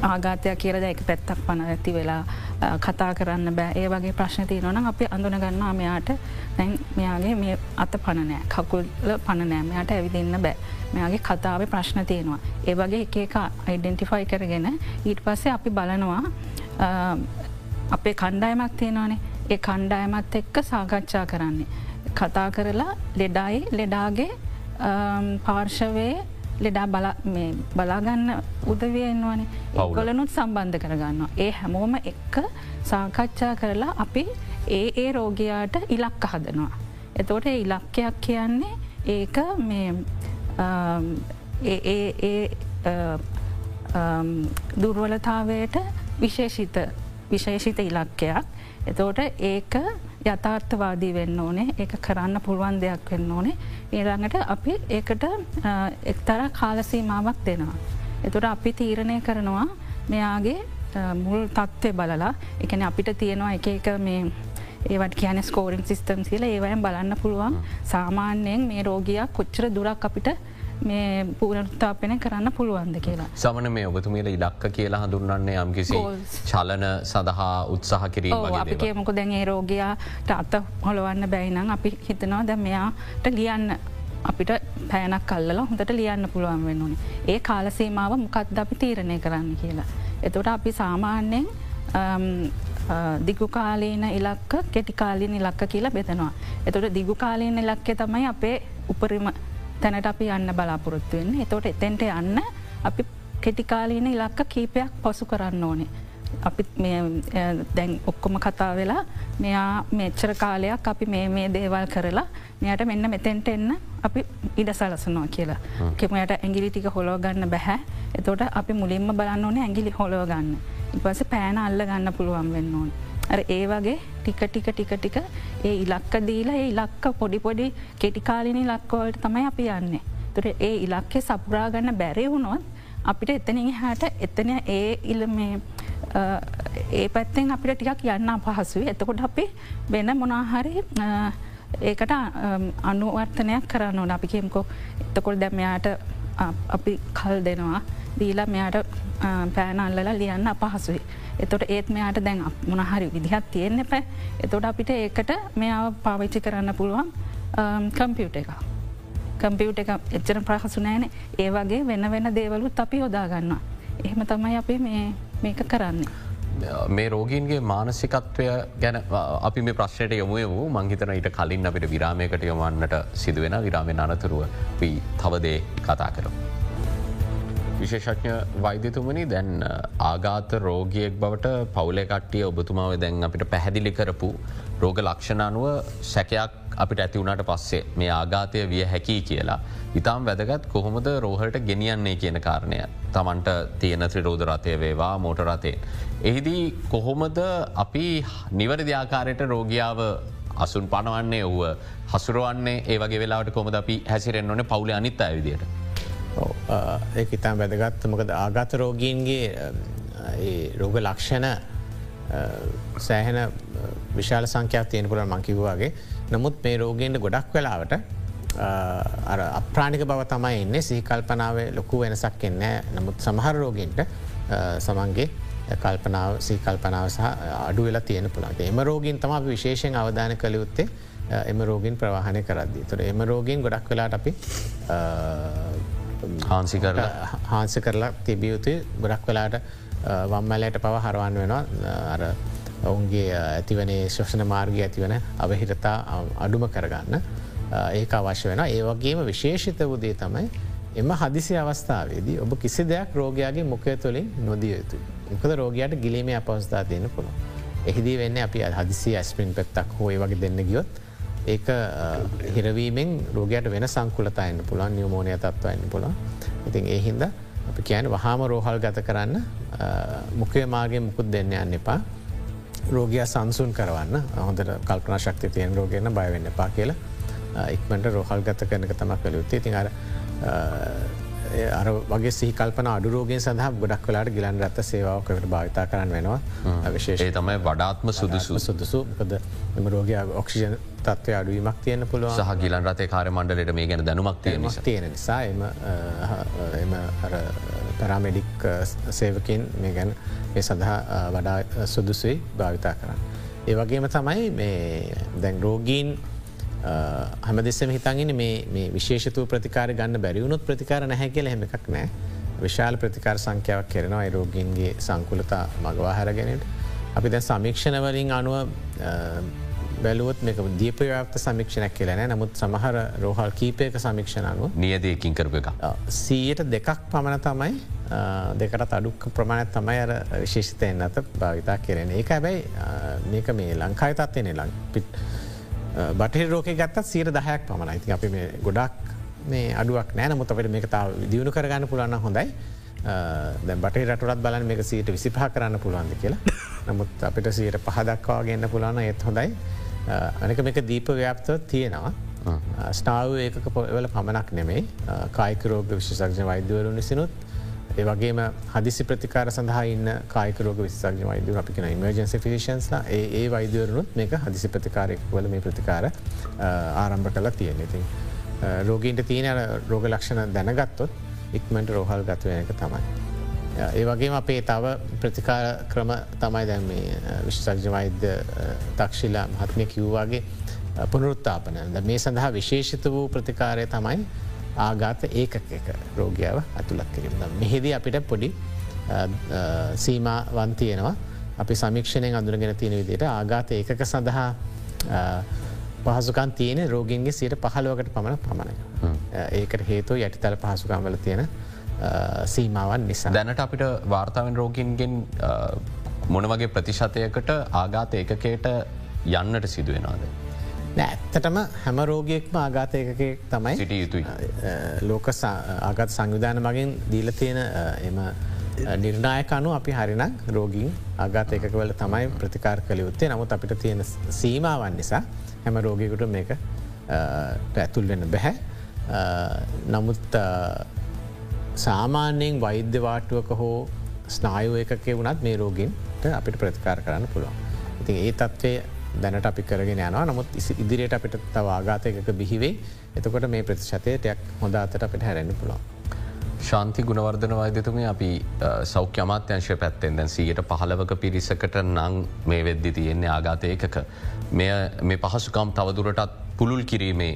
Speaker 4: ආගාතයක් කියලද එක පැත්තක් පන ඇති වෙලා කතා කරන්න බෑ. ඒ වගේ ප්‍රශ්න තියනවන අපි අඳුන ගන්නා මෙයාට. දැන් මෙයාගේ මේ අත පණනෑ කකුල්ල පණනෑ මෙයාට ඇවිදින්න බෑ. මෙයාගේ කතාව ප්‍රශ්න තියෙනවා. ඒ වගේ එක එක අයිඩෙන්ටිෆයි කරගෙන ඊට පස්සේ අපි බලනවා අපේ කණ්ඩායමක් තියෙනවානේ. ඒ කණ්ඩායමත් එක්ක සාකච්ඡා කරන්නේ. කතා කරලා ලෙඩයි ලෙඩාගේ පාර්ශවයේ ලෙඩා බලාගන්න උදවයෙන්වනේ ඒගොලනුත් සම්බන්ධ කරගන්න. ඒ හැමෝම එක්ක සාකච්ඡා කරලා අපි ඒ ඒ රෝගයාට ඉලක්ක හදනවා. එතෝට ඉලක්කයක් කියන්නේ ඒක මේ දුර්වලතාවයට විශේෂිත විශේෂිත ඉලක්කයක්. එතෝට ඒක යථාර්ථවාදී වෙන්න ඕනේ. ඒක කරන්න පුළුවන් දෙයක් වෙන්න ඕනේ. ඒළඟට අපි ඒකට එක්තර කාලසීමාවක් දෙනවා. එතුට අපි තීරණය කරනවා මෙයාගේ මුල් තත්ත්වය බලලා. එකන අපිට තියෙනවා එක එක මේ ඒවට කියන ස්කෝරින් සිිස්ටම් කියල ඒවයන් බලන්න පුළුවන්. සාමාන්‍යයෙන් මේ රෝගයක් කොච්චර දුරක් අපිට මේ පූරත්තාපෙන කරන්න පුළුවන්ද කියලා.
Speaker 1: සමන මේ ඔබතුමීට ඉලක්ක කියලා හඳුන්න්නේ යම්කිසි චලන සඳහා උත්සාහ කිරීම
Speaker 4: අපිගේ මොක දැන් ඒ රෝගයාට අත හොළවන්න බැයිනම් අපි හිතනවා ද මෙයාට ලියන්න අපිට පෑනක් කල්ලලා හොඳට ලියන්න පුළුවන් වෙන්න ඕනේ ඒ කාලසීමාව මොකක්ද අපි තීරණය කරන්න කියලා. එතොට අපි සාමාන්‍යයෙන් දිගුකාලීන ඉලක්ක කෙටිකාලීන ඉලක්ක කියලා බෙදනවා. එතොට දිගුකාලීන ඉලක්කෙ තමයි අපේ උපරිම තැනට අපි යන්න බලාපොරොත්තුවෙන් එතෝට එතැන්ට යන්න අපි කෙටිකාලීන ඉලක්ක කීපයක් පසු කරන්න ඕනේ. අපි දැන් ඔක්කොම කතා වෙලා මෙයා මෙච්චර කාලයක් අපි මේ මේ දේවල් කරලා මෙයට මෙන්න මෙතෙන්ට එන්න අපි ඉඩ සලසනවා කියලා. කෙමයට ඇගිලි ටික හොලෝ ගන්න බැහැ. එතෝට අපි මුලින්ම බලන්න ඕනේ ඇගිලි හොලෝ ගන්න. ඉපස පෑන අල්ල ගන්න පුළුවන් වෙන්න ඕන. අර ඒ වගේ ටික ටික ටික ටික ඒ ඉලක්ක දීලා ඒ ඉලක්ක පොඩි පොඩි කෙටිකාලිනි ලක්කවලට තමයි අපි යන්නේ. තුර ඒ ඉලක්කෙ සපුරාගන්න බැරවුණොත් අපිට එතනින් හට එතන ඒ ඉල මේ ඒ පැත්තෙන් අපිට ටිකක් යන්න අපහසුයි එතකොට අපි වෙන මොනාහරි ඒකට අනුවර්තනයක් කරන්න ඕන අපි කෙම්කෝ එතකොට දැමයාට අපි කල් දෙනවා දීලා මෙයාට පෑන අල්ලලා ලියන්න අපහසුයි. එතොට ඒත් මෙයාට දැන් මොනහරි විදිහත් තියෙන්න්න පැ එතොට අපිට ඒකට මෙයාව පාවිච්චි කරන්න පුළුවන් කම්පියුට එක. කම්පියුට එක එච්චර ප්‍රහසු නෑන ඒ වගේ වෙන වෙන දේවලුත් අපි යොදාගන්න. එහෙම තමයි අපි මේක කරන්නේ.
Speaker 1: මේ රෝගීන්ගේ මානසිකත්වය ගැන අපි මේ ප්‍රශ්නයට යොමුය වූ මංහිතන ඊට කලින් අපිට විරාමයකට යොමන්නට සිදුවෙන විරාමෙන් අනතුරුව පී තවදේ කතා කරමු. විශේෂඥ වෛද්‍යතුමනි දැන් ආගාත රෝගියෙක් බවට පවුලේ කට්ටිය ඔබතුමාව දැන් අපිට පැහැදිලි කරපු රෝග ලක්ෂණ අනුව සැකයක් අපිට ඇති වුණට පස්සේ මේ ආගාතය විය හැකි කියලා. ඉතාම් වැදගත් කොහොමද රෝහලට ගෙනියන්නේ කියන කාරණය තමන්ට තියෙන ත්‍රරෝධ රතය වේවා මෝට රතේ. එහිදී කොහොමද අපි නිවරදිආකාරයට රෝගියාව අසුන් පනවන්නේ ඔහුව හසුරුවන්නේ ඒවගේ වෙලාට කොමද අපි හැසිරෙන් ඕන පවුල අනිත් අවිදියට.
Speaker 2: ඒ ඉතාම් වැදගත්. මොකද ආගත රෝගීන්ගේ රෝග ලක්ෂණ සෑහෙන විශාල සංඛ්‍යා තියෙන පුළ මංකිවවාගේ නමුත් මේ රෝගයෙන්ට ගොඩක් වෙලාවට අප්‍රාණික බව තමයි එන්නේ සීකල්පනාව ලොකු වෙනසක් එන්න නමුත් සමහර රෝගෙන්ට සමන්ගේ කල්පනාව සීකල්පනාව සහ අඩු වෙලා තියෙන පුළන්ට එම රෝගින් තම විශේෂෙන් අවධාන කළ යුත්තේ එම රෝගින් ප්‍රවාහණය කරද්දී. තුර එම රෝගීන් ගොඩක් වෙලාට අපි
Speaker 1: හාන්සි කරලා.
Speaker 2: හාන්ස කරලා තිබියයුතු ගොඩක් වෙලාට වම්මලයට පව හරවන් වෙනවා. අර ඔවුන්ගේ ඇතිවනේ ශෂණ මාර්ගය ඇතිවන අවහිරතා අඩුම කරගන්න. ඒක අවශ්‍ය වෙන ඒ වගේම විශේෂිත වුදේ තමයි එම හදිසි අවස්ථාවේදී ඔබ කිසි දෙයක් රෝගයාගේ මොකය තුළින් නොදිය යුතු. මොකද රෝගයට ගිලීමේ අපවස්ථා තියෙන පුළුව. එහිදී වෙන්න අපි හදිසි ඇස්පින් පැත්තක් හෝය වගේ දෙන්න ගියොත් ඒක හිරවීමෙන් රෝගයට වෙන සංකුලතයන්න පුළන් නියමෝනය තත්වන්න පුළ ඉතින් ඒ හින්ද අපි කියන වහාම රෝහල් ගත කරන්න මුකේ මාගේ මුකුත් දෙන්න යන්න එපා. රෝගයා සංසුන් කරවන්න හොඳට කල්පන ශක්ති තියෙන් රෝගයන්න බයවෙන්න එපා කියලා ඉක්මට රෝහල් ගත කරනක තම කළ යුත්තේ. තින් අර අර වගේ සිහිකල්පන අඩුරෝගෙන් සඳහා ගොඩක් කලාට ගිලන් රත්ත සේවාවකට භාවිතා කරන්න වෙනවා.
Speaker 1: විශේෂය තමයි වඩාත්ම සුදුසු.
Speaker 2: සුදුසු. කද එම රෝගය ඔක්ෂිජන් තත්වය අඩුවීමක් තියන්න පුළුව
Speaker 1: සහ ගිලන් රතේ කාර මණ්ඩලට මේ ගැන දැනුමක් තියෙන
Speaker 2: තියෙන නිසා එම එම පැරාමෙඩික් සේවකින් මේ ගැන ඒ සඳහා වඩා සුදුසුයි භාවිතා කරන්න. ඒ වගේම තමයි මේ දැන් රෝගීන් හම දෙස්සම හිතන්ගෙන මේ විශේෂතු ප්‍රතිකාර ගන්න බැරිවුණුත් ප්‍රතිකාර නැහැ කියල හෙම එකක් නෑ විශාල ප්‍රතිකාර සංඛ්‍යාවක් කරනවා අයිරෝගීන්ගේ සංකුලතා මගවාහැරගෙනට. අපි දැ සමීක්ෂණවලින් අනුව බැලුවත් මේක දීපව්ත සමික්ෂණයක් කියලන නමුත් සමහර රෝහල් කීපයක සමික්ෂණ අනුව
Speaker 1: නියදයකින් කරප එක.
Speaker 2: සීයට දෙකක් පමණ තමයි දෙකට අඩුක් ප්‍රමාණත් තමයි අර විශේෂතයෙන් අත භාවිතා කරන ඒ හැබැයි මේක මේ ලංකායි තත්වයනෙ ලං පිට් බටහි රෝක ගත්තත් සීර දහයක් පමණ ඉති අපි මේ ගොඩක් මේ අඩුවක් නෑ. නමුත් අපට මේක තාව දියුණු කරගන්න පුළන්න හොඳයි. දැ බට රටත් බලන් මේක සීට විසිපහ කරන්න පුළුවන්ද කියලා. නමුත් අපිට සීට පහදක්වා ගන්න පුළන්න ඒත් හොඳයි. අනක මේක දීප ව්‍යාප්තව තියෙනවා. ස්නාව ඒක පොවල පමණක් නෙමෙයි. කායිකරෝග විශෂක්ජ වෛද්‍යවරු නිසිනුත් ඒ වගේම හදිසි ප්‍රතිකාර සඳහා ඉන්න කායකරෝග විස්සක්ජ වෛදු අපින ඉමර්ජන්ස ෆිෂන්ස්ලා ඒ වෛදවරුනුත් මේක හදිසි ප්‍රතිකාරයක් වල මේ ප්‍රතිකාර ආරම්භ කලා තියෙන ඉතින් රෝගීන්ට තියෙන රෝග ලක්ෂණ දැනගත්තොත් ඉක්මට රෝහල් ගත්වයක තමයි. ඒ වගේම අපේ තව ප්‍රතිකාර ක්‍රම තමයි දැන් මේ විශ්සක්ජ වෛද්‍ය තක්ෂිලා මහත්මය කිව්වාගේ පුනරුත්තාපන මේ සඳහා විශේෂිත වූ ප්‍රතිකාරය තමයි ආගාත ඒකක රෝගයාව අතුලත් කිරීම. මෙහිදී අපිට පොඩි සීමවන් තියෙනවා අපි සමික්ෂණය අඳුරගෙන තියෙන විදියට ආගාත ඒකක සඳහා පහසුකන් තියෙන රෝගින්ගේ සියට පහලුවකට පමණ පමණ. ඒකට හේතු යටිතල පහසුකම්වල තියෙන සීමාවන් නිසා.
Speaker 1: දැනට අපිට වාර්තාවෙන් රෝගින්ගෙන් මොන වගේ ප්‍රතිශතයකට ආගාත ඒකකයට යන්නට සිදුවෙනවාද.
Speaker 2: ඇත්තටම හැම රෝගයෙක්ම ආගාතයකක තමයි
Speaker 1: සිට යුතුයි.
Speaker 2: ලෝක ආගත් සංවිධාන මගින් දීල තියෙන එම නිර්ණයකනු අපි හරිනම් රෝගීන් අගත් එකකවල තමයි ප්‍රතිකාර කළ යුත්තේ. නමුත් අපිට තියෙන සීමාවන් නිසා හැම රෝගයකුට මේක ඇතුල් වෙන්න බැහැ. නමුත් සාමාන්‍යයෙන් වෛද්‍ය වාටුවක හෝ ස්නායෝ එකකේ වුණත් මේ රෝගින්ට අපිට ප්‍රතිකාර කරන්න පුළුවන්. ඉතින් ඒ තත්ත්වය දැනට අපි කරගෙන යනවා නමුත් ඉදිරියට අපිට තව ආගාතයක බිහිවේ එතකොට මේ ප්‍රතිශතයටයක් හොඳ අතට අපිට හැරෙන්න්න පුළුවන්.
Speaker 1: ශාන්ති ගුණවර්ධන වෛදතුමේ අපි සෞඛ්‍ය අමාත්‍යංශය පැත්තෙන් දැන් සීයට පහලවක පිරිසකට නං මේ වෙද්දි තියෙන්නේ ආගාතයකක. මේ පහසුකම් තවදුරටත් පුළුල් කිරීමේ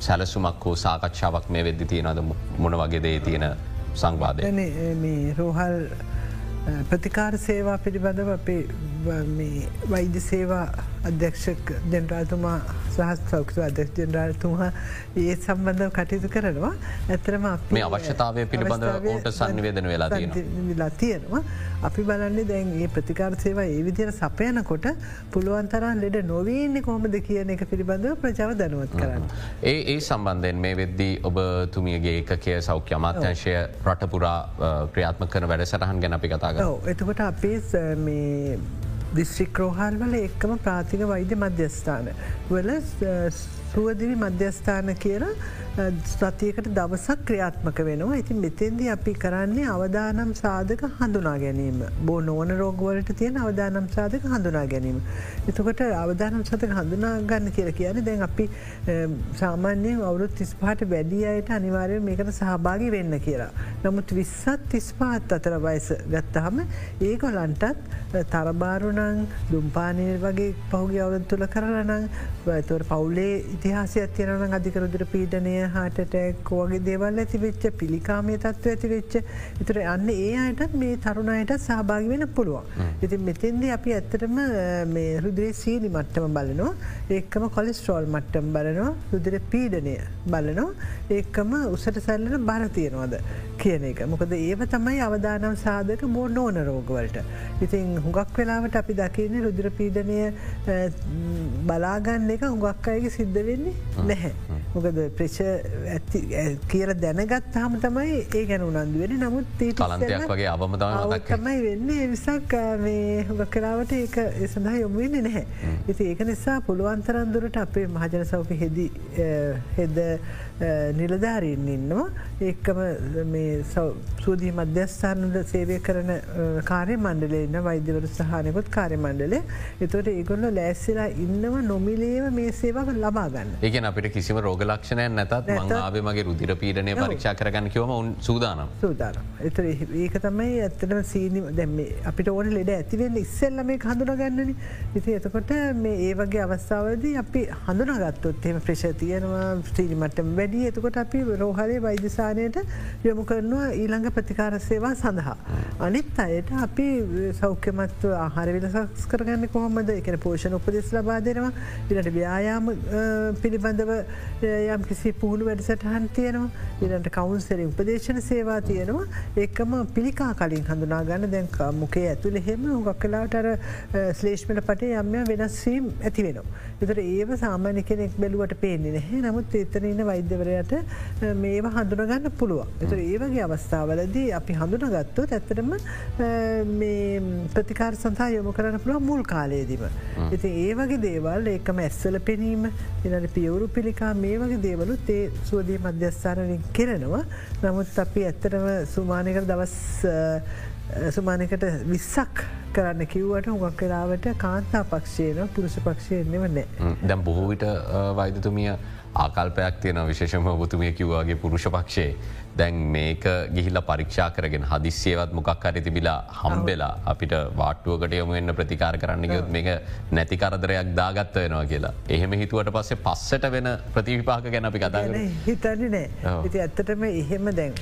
Speaker 1: සැලසුමක් හෝ සාකච්ඡාවක් මේ වෙද්දි තියෙනද මොන වගේ දේ තියෙන සංවාදය.
Speaker 3: රෝහල් ප්‍රතිකාර සේවා පිළිබඳව අපේ වෛද්‍ය සේවා අධ්‍යක්ෂක ජෙනරාල්තුමා සහස් සෞක්ෂ අධ්‍යක් ජෙනරාල්තුමා ඒ සම්බන්ධව කටයුතු කරනවා. ඇතරම
Speaker 1: මේ අවශ්‍යතාවය පිළිබඳ ඕට සංනිවේදන වෙලා
Speaker 3: වෙලා තියෙනවා. අපි බලන්නේ දැන් ඒ ප්‍රතිකාර සේවා ඒ විදිර සපයනකොට පුළුවන්තරන් ලෙඩ නොවීන්නේ කොහොමද කියන එක පිළිබඳව ප්‍රජාව දැනුවත් කරන්න.
Speaker 1: ඒ ඒ සම්බන්ධයෙන් මේ වෙද්දී ඔබ තුමියගේ ඒකය සෞඛ්‍ය අමාත්‍යංශය රටපුරා ක්‍රියාත්ම කරන වැඩ සටහන් ගැන අපි කතාග.
Speaker 3: එතකොට අපේ මේ දිස්ත්‍රික් රෝහල් වල එක්කම ප්‍රාතික වෛද්‍ය මධ්‍යස්ථාන. වල සුවදිවි මධ්‍යස්ථාන කියලා ස්ත්‍රතියකට දවසක් ක්‍රියාත්මක වෙනවා ඉතින් මෙතෙන්දි අපි කරන්නේ අවදානම් සාධක හඳුනා ගැනීම බෝ නෝන රෝගවලට තියෙන අවදානම් සාධක හඳුනා ගැනීම. එතකොට අවදානම් සතක හඳුනා ගන්න කියල කියන දැන් අපි සාමාන්‍යයෙන් අවුරුත් තිස්පාට වැඩිය අයට අනිවාරය මේකට සහභාගි වෙන්න කියලා. නමුත් විස්සත් තිස්පාත් අතර වයස ගත්තහම ඒකොලන්ටත් තරබාරුණං දුම්පානය වගේ පහුගේ අවුත් තුළ කරලනං තුවට පවුලේ ඉතිහාසයක් තියෙනවන අධිකරුදුර පීඩනය හාටටැක් වගේ දේවල් ඇති වෙච්ච පිළිකාමය තත්ව ඇති වෙච්ච. ඉතුර අන්න ඒ අයටත් මේ තරුණයට සහභාගි වෙන පුළුවන්. ඉති මෙතෙන්ද අපි ඇත්තටම මේ රුදුරේ සීනි මට්ටම බලනවා. ඒකම කොලිස්ට්‍රෝල් මට්ටම් බලනවා. රුදුර පීඩනය බලනවා. ඒකම උසට සැල්ලන බරතියනවාද කියන එක. මොකද ඒව තමයි අවදානම් සාධක බෝ නෝන රෝගවලට. ඉතින් හුඟක් වෙලාවට අපි දකින්නේ රුදුර පීඩනය බලාගන්න එක හුඟක් අයගේ සිද්ධ වෙන්නේ නැහැ. මොකද ප්‍රච කියල දැනගත් හම තමයි ඒ ගැන උනන්දුවෙන නමුත්
Speaker 1: කලන්තයක් වගේ අවමතාව
Speaker 3: තමයි වෙන්නේ විසක් මේ හුඟ කලාවට ඒක ඒ සඳහා යොමුවෙන්නේ නැහැ. ඉති ඒක නිසා පුළුවන්තරන්දුරට අපේ මහජන සෞඛ හෙද හෙද නිලධාරීන් ඉන්නවා. ඒකම සූදී මධ්‍යස්ථානද සේවය කරන කාරය මණ්ඩලේ ඉන්න වෛද්‍යවර සහනකුත් කාරය මණ්ඩලේ එතොට ඒගොල්ල ලෑස්සිලා ඉන්නව නොමිලේව මේ සේවක් ලබාගන්න
Speaker 1: ඒකන අපිට කිසිම රෝගලක්ෂණය නැතත් මංආවේ මගේ රුදිර පීඩනය පරීක්ෂා කරගන්න කිවම උන් සූදානම්.
Speaker 3: සූදානම්. එතර ඒක තමයි ඇත්තටම සීනි දැම අපිට ඕන ලෙඩ ඇතිවෙන්න ඉස්සෙල්ල මේ හඳුන ගන්නන ඉති එතකොට මේ ඒ වගේ අවස්ථාවද අපි හඳුනගත්තොත් එම ප්‍රශ තියෙනවා ස්ත්‍රීනිමටම වැඩි එතකොට අපි රෝහලේ වෛද්‍යසානයට යොමු කරනවා ඊළඟ ප්‍රතිකාර සේවා සඳහා. අනිත් අයට අපි සෞඛ්‍යමත්ව ආහාර විලසස් කරගන්න කොහොමද? එකන පෝෂණ උපදෙස් ලබා දෙනවා. ඉට ව්‍යයාම පිළිබඳව යම් කිසි පුහුණු වැඩසටහන් තියෙනවා. ඉරට කවුන්සරි උපදේශන සේවා තියෙනවා. ඒකම පිළිකා කලින් හඳුනා ගන්න. දැන් මුකේ ඇතුළ එහෙම ගක් කලාට අර ස්ලේෂ්මට පටේ යම්ය වෙනස්වීම් ඇති වෙනවා. එතර ඒව සාමාන්‍ය කෙනෙක් බැලුවට පේන්නේ නැහැ. නමුත් එතන ඉන්න වෛද්‍යවරයට මේවා හඳුනගන්න පුළුවන්. එතර ඒවගේ අවස්ථාවලදී අපි හඳුනගත්තොත් ඇත්තටම ප්‍රතිකාර සඳහා යොමු කරන්න පුළුව මුල් කාලයේදීම. ඉති ඒ වගේ දේවල් ඒකම ඇස්සල පෙනීම එනට පියවරු පිළිකා මේ වගේ දේවලුත් ඒ සුවදී මධ්‍යස්ථානලින් කෙරෙනවා නමුත් අපි ඇත්තටම සුමානකර දවස් සුමානකට විස්සක් කරන්න කිව්වට හුඟක් කලාවට කාන්තා පක්ෂයන පුරුෂ පක්ෂයෙන්නෙම නෑ.
Speaker 1: දැම් බොහෝවිට වෛදතුමිය ආකල්පයක් තියෙන විශේෂම ඔබතුමිය කිව්වාගේ පුරුෂ පක්ෂයේ. දැන් මේක ගිහිල්ල පරීක්ෂා කරගෙන හදිස්සේවත් මොකක් හරි තිබිලා හම්බෙලා අපිට වාටුවකට යමුවෙන්න ප්‍රතිකාර කරන්න ගයොත් මේක නැතිකරදරයක් දාගත්ත වෙනවා කියලා. එහෙම හිතුවට පස්සේ පස්සට වෙන ප්‍රතිවිපාක ගැන අපි කතා
Speaker 3: හිතන්නේ නෑ. ඇත්තටම එහෙම දැන්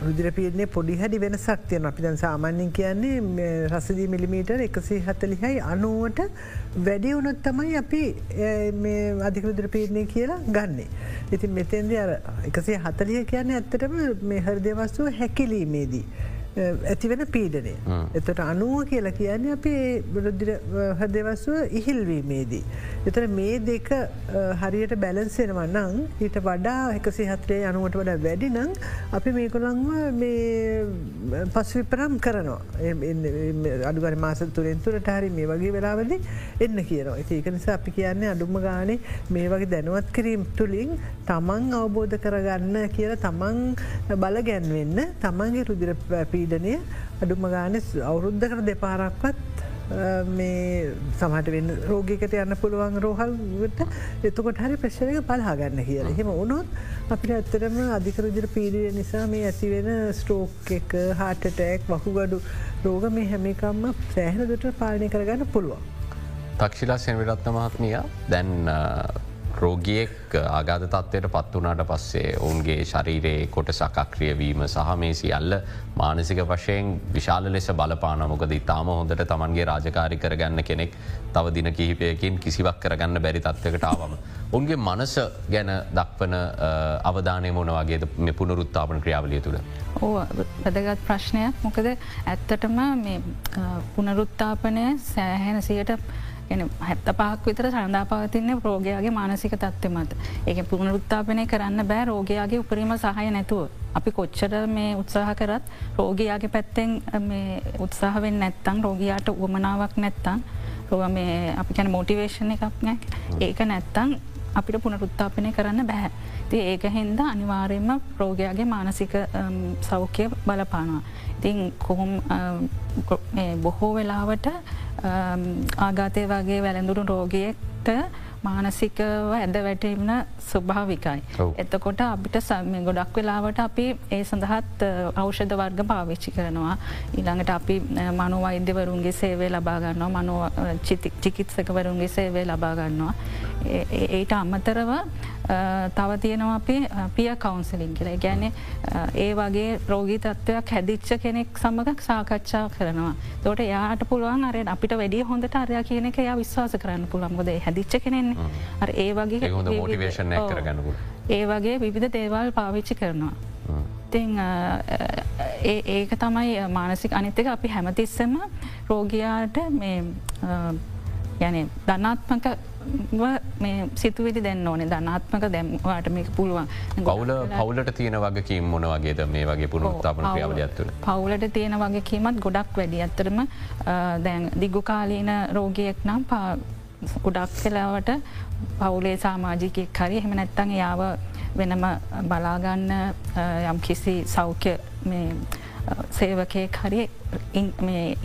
Speaker 3: රුදිරපීරණය පොඩි හැඩි වෙන සක්තියන අපි දැන් සාමාන්‍යින් කියන්නේ රසදී මිලිමීටර් එකසි හතලිහයි අනුවට වැඩි වුණොත් තමයි අපි අධිකරුදිර පීරණය කියලා ගන්නේ. ඉතින් මෙතෙන්ද අර එකසේ හතලිය කියන්නේ ඇත්තටම මේ හරදවස්තුව හැකිලීමේදී. ඇතිවෙන පීඩනය. එතට අනුව කියලා කියන්නේ අපේ හදවස්ව ඉහිල්වීමේදී. එතර මේ දෙක හරියට බැලන්සෙනවන්නං ඊට වඩා එකසි හත්‍රේ අනුවට වඩා වැඩිනං අපි මේකොළංව මේ පස්විපරම් කරනවා අඩුගර මාස තුරෙන් තුරට හරි මේ වගේ වෙලාවලි එන්න කියනවා ඒක නිසා අපි කියන්නේ අඩුම ගානේ මේ වගේ දැනුවත් කිරීම් තුළින් තමන් අවබෝධ කරගන්න කියලා තමන් බල ගැන්වෙන්න තමන්ගේ රුදිර පී පීඩනය අඩුම ගාන අවුරුද්ධකට දෙපාරක්වත් මේ සමට වෙන්න රෝගිකට යන්න පුළුවන් රෝහල්ට එතකොට හරි ප්‍රශ්නක පල්හාගන්න කියල හෙම උනොත් අපිට ඇත්තරම අධිකරජර පීඩිය නිසා මේ ඇතිවෙන ස්ටෝක් එක හාටටෑක් වකුගඩු රෝග මේ හැමිකම්ම සෑහන දුට පාලනය කරගන්න පුළුවන්.
Speaker 1: තක්ෂිලා සැවිරත්න මහත්මිය දැන් රෝගියෙක් ආගාධ තත්වයට පත් වනාට පස්සේ ඔවුන්ගේ ශරීරයේ කොට සකක්‍රියවීම සහ මේ සියල්ල මානසික වශයෙන් විශාල ලෙස බලපාන මොකද ඉතාම හොඳට තමන්ගේ රාජකාරි කරගන්න කෙනෙක් තව දින කිහිපයකින් කිසිවක් කරගන්න බැරි තත්වකට ආවම. උන්ගේ මනස ගැන දක්වන අවධානය මොන වගේ මේ පුනරුත්තාපන ක්‍රියාවලිය තුළ.
Speaker 4: ඕ වැදගත් ප්‍රශ්නයක් මොකද ඇත්තටම පුනරුත්තාපනය සෑහෙන සියට හැත්ත පහක් විතර සඳා පවතින්නේ රෝගයාගේ මානසික තත්ව මත ඒක පුුණරුත්තාපනය කරන්න බෑ රෝගයාගේ උපරීම සහය නැතුව. අපි කොච්චර මේ උත්සාහ කරත් රෝගයාගේ පැත්තෙන් උත්සාහවෙන් නැත්තං රෝගයාට උවමනාවක් නැත්තං රෝග මේ අපි කැන මෝටිවේශණ එකක් නැක් ඒක නැත්තං අපිට පුනරුත්තාපනය කරන්න බැහැ. ති ඒක හින්ද අනිවාරයෙන්ම රෝගයාගේ මානසික සෞඛ්‍ය බලපානවා. ඉතින් කොහොම බොහෝ වෙලාවට ආගාතය වගේ වැළඳුරු රෝගයෙක්ට මානසිකව ඇද වැටීමන ස්වභාවිකයි. එතකොට අපිට සම ගොඩක් වෙලාවට අපි ඒ සඳහත් අවෂධ වර්ග පාවිච්චි කරනවා. ඊළඟට අපි මනුවෛද්‍යවරුන්ගේ සේවේ ලබාගන්නවා මනෝ චිකිත්සකවරුන්ගේ සේවේ ලබාගන්නවා. ඒට අම්මතරව තව තියෙනවා අපේ පිය කවන්සලින් කියලා ගැන ඒ වගේ රෝගී තත්ත්වයක් හැදිච්ච කෙනෙක් සමඟ සාකච්ඡා කරනවා. තොට යාට පුළුවන් අර අපිට වැඩි හොඳට අරයා කියන එක යා විශ්වාස කරන්න පුළන්ගොද හැදිච්ච කෙනෙන්නේ ඒ වගේ
Speaker 1: හොඳ මෝටිවේශන කරගන්නපු.
Speaker 4: ඒ වගේ විවිධ දේවල් පාවිච්චි කරනවා. ඉතිං ඒක තමයි මානසික අනිත්තක අපි හැමතිස්සම රෝගයාට මේ යන ධනාත්මක මේ සිතුවිදි දෙන්න ඕනේ. ධනාත්මක දැම්වාට මේක පුළුවන්.
Speaker 1: ගෞල පවුලට තියෙන වගේ කීම් මොන වගේද? මේ වගේ පුරුත්තාපන ක්‍රියාවල ඇත්තුන
Speaker 4: පවුලට තියෙන වගේ කීමත් ගොඩක් වැඩි. ඇත්තරම දැන් දිගු කාලීන රෝගියෙක් නම් පා ගොඩක් කලාවට පවුලේ සාමාජිකෙක් හරි එහෙම නැත්තන් යාව වෙනම බලාගන්න යම් කිසි සෞඛ්‍ය සේවකයෙක් හරි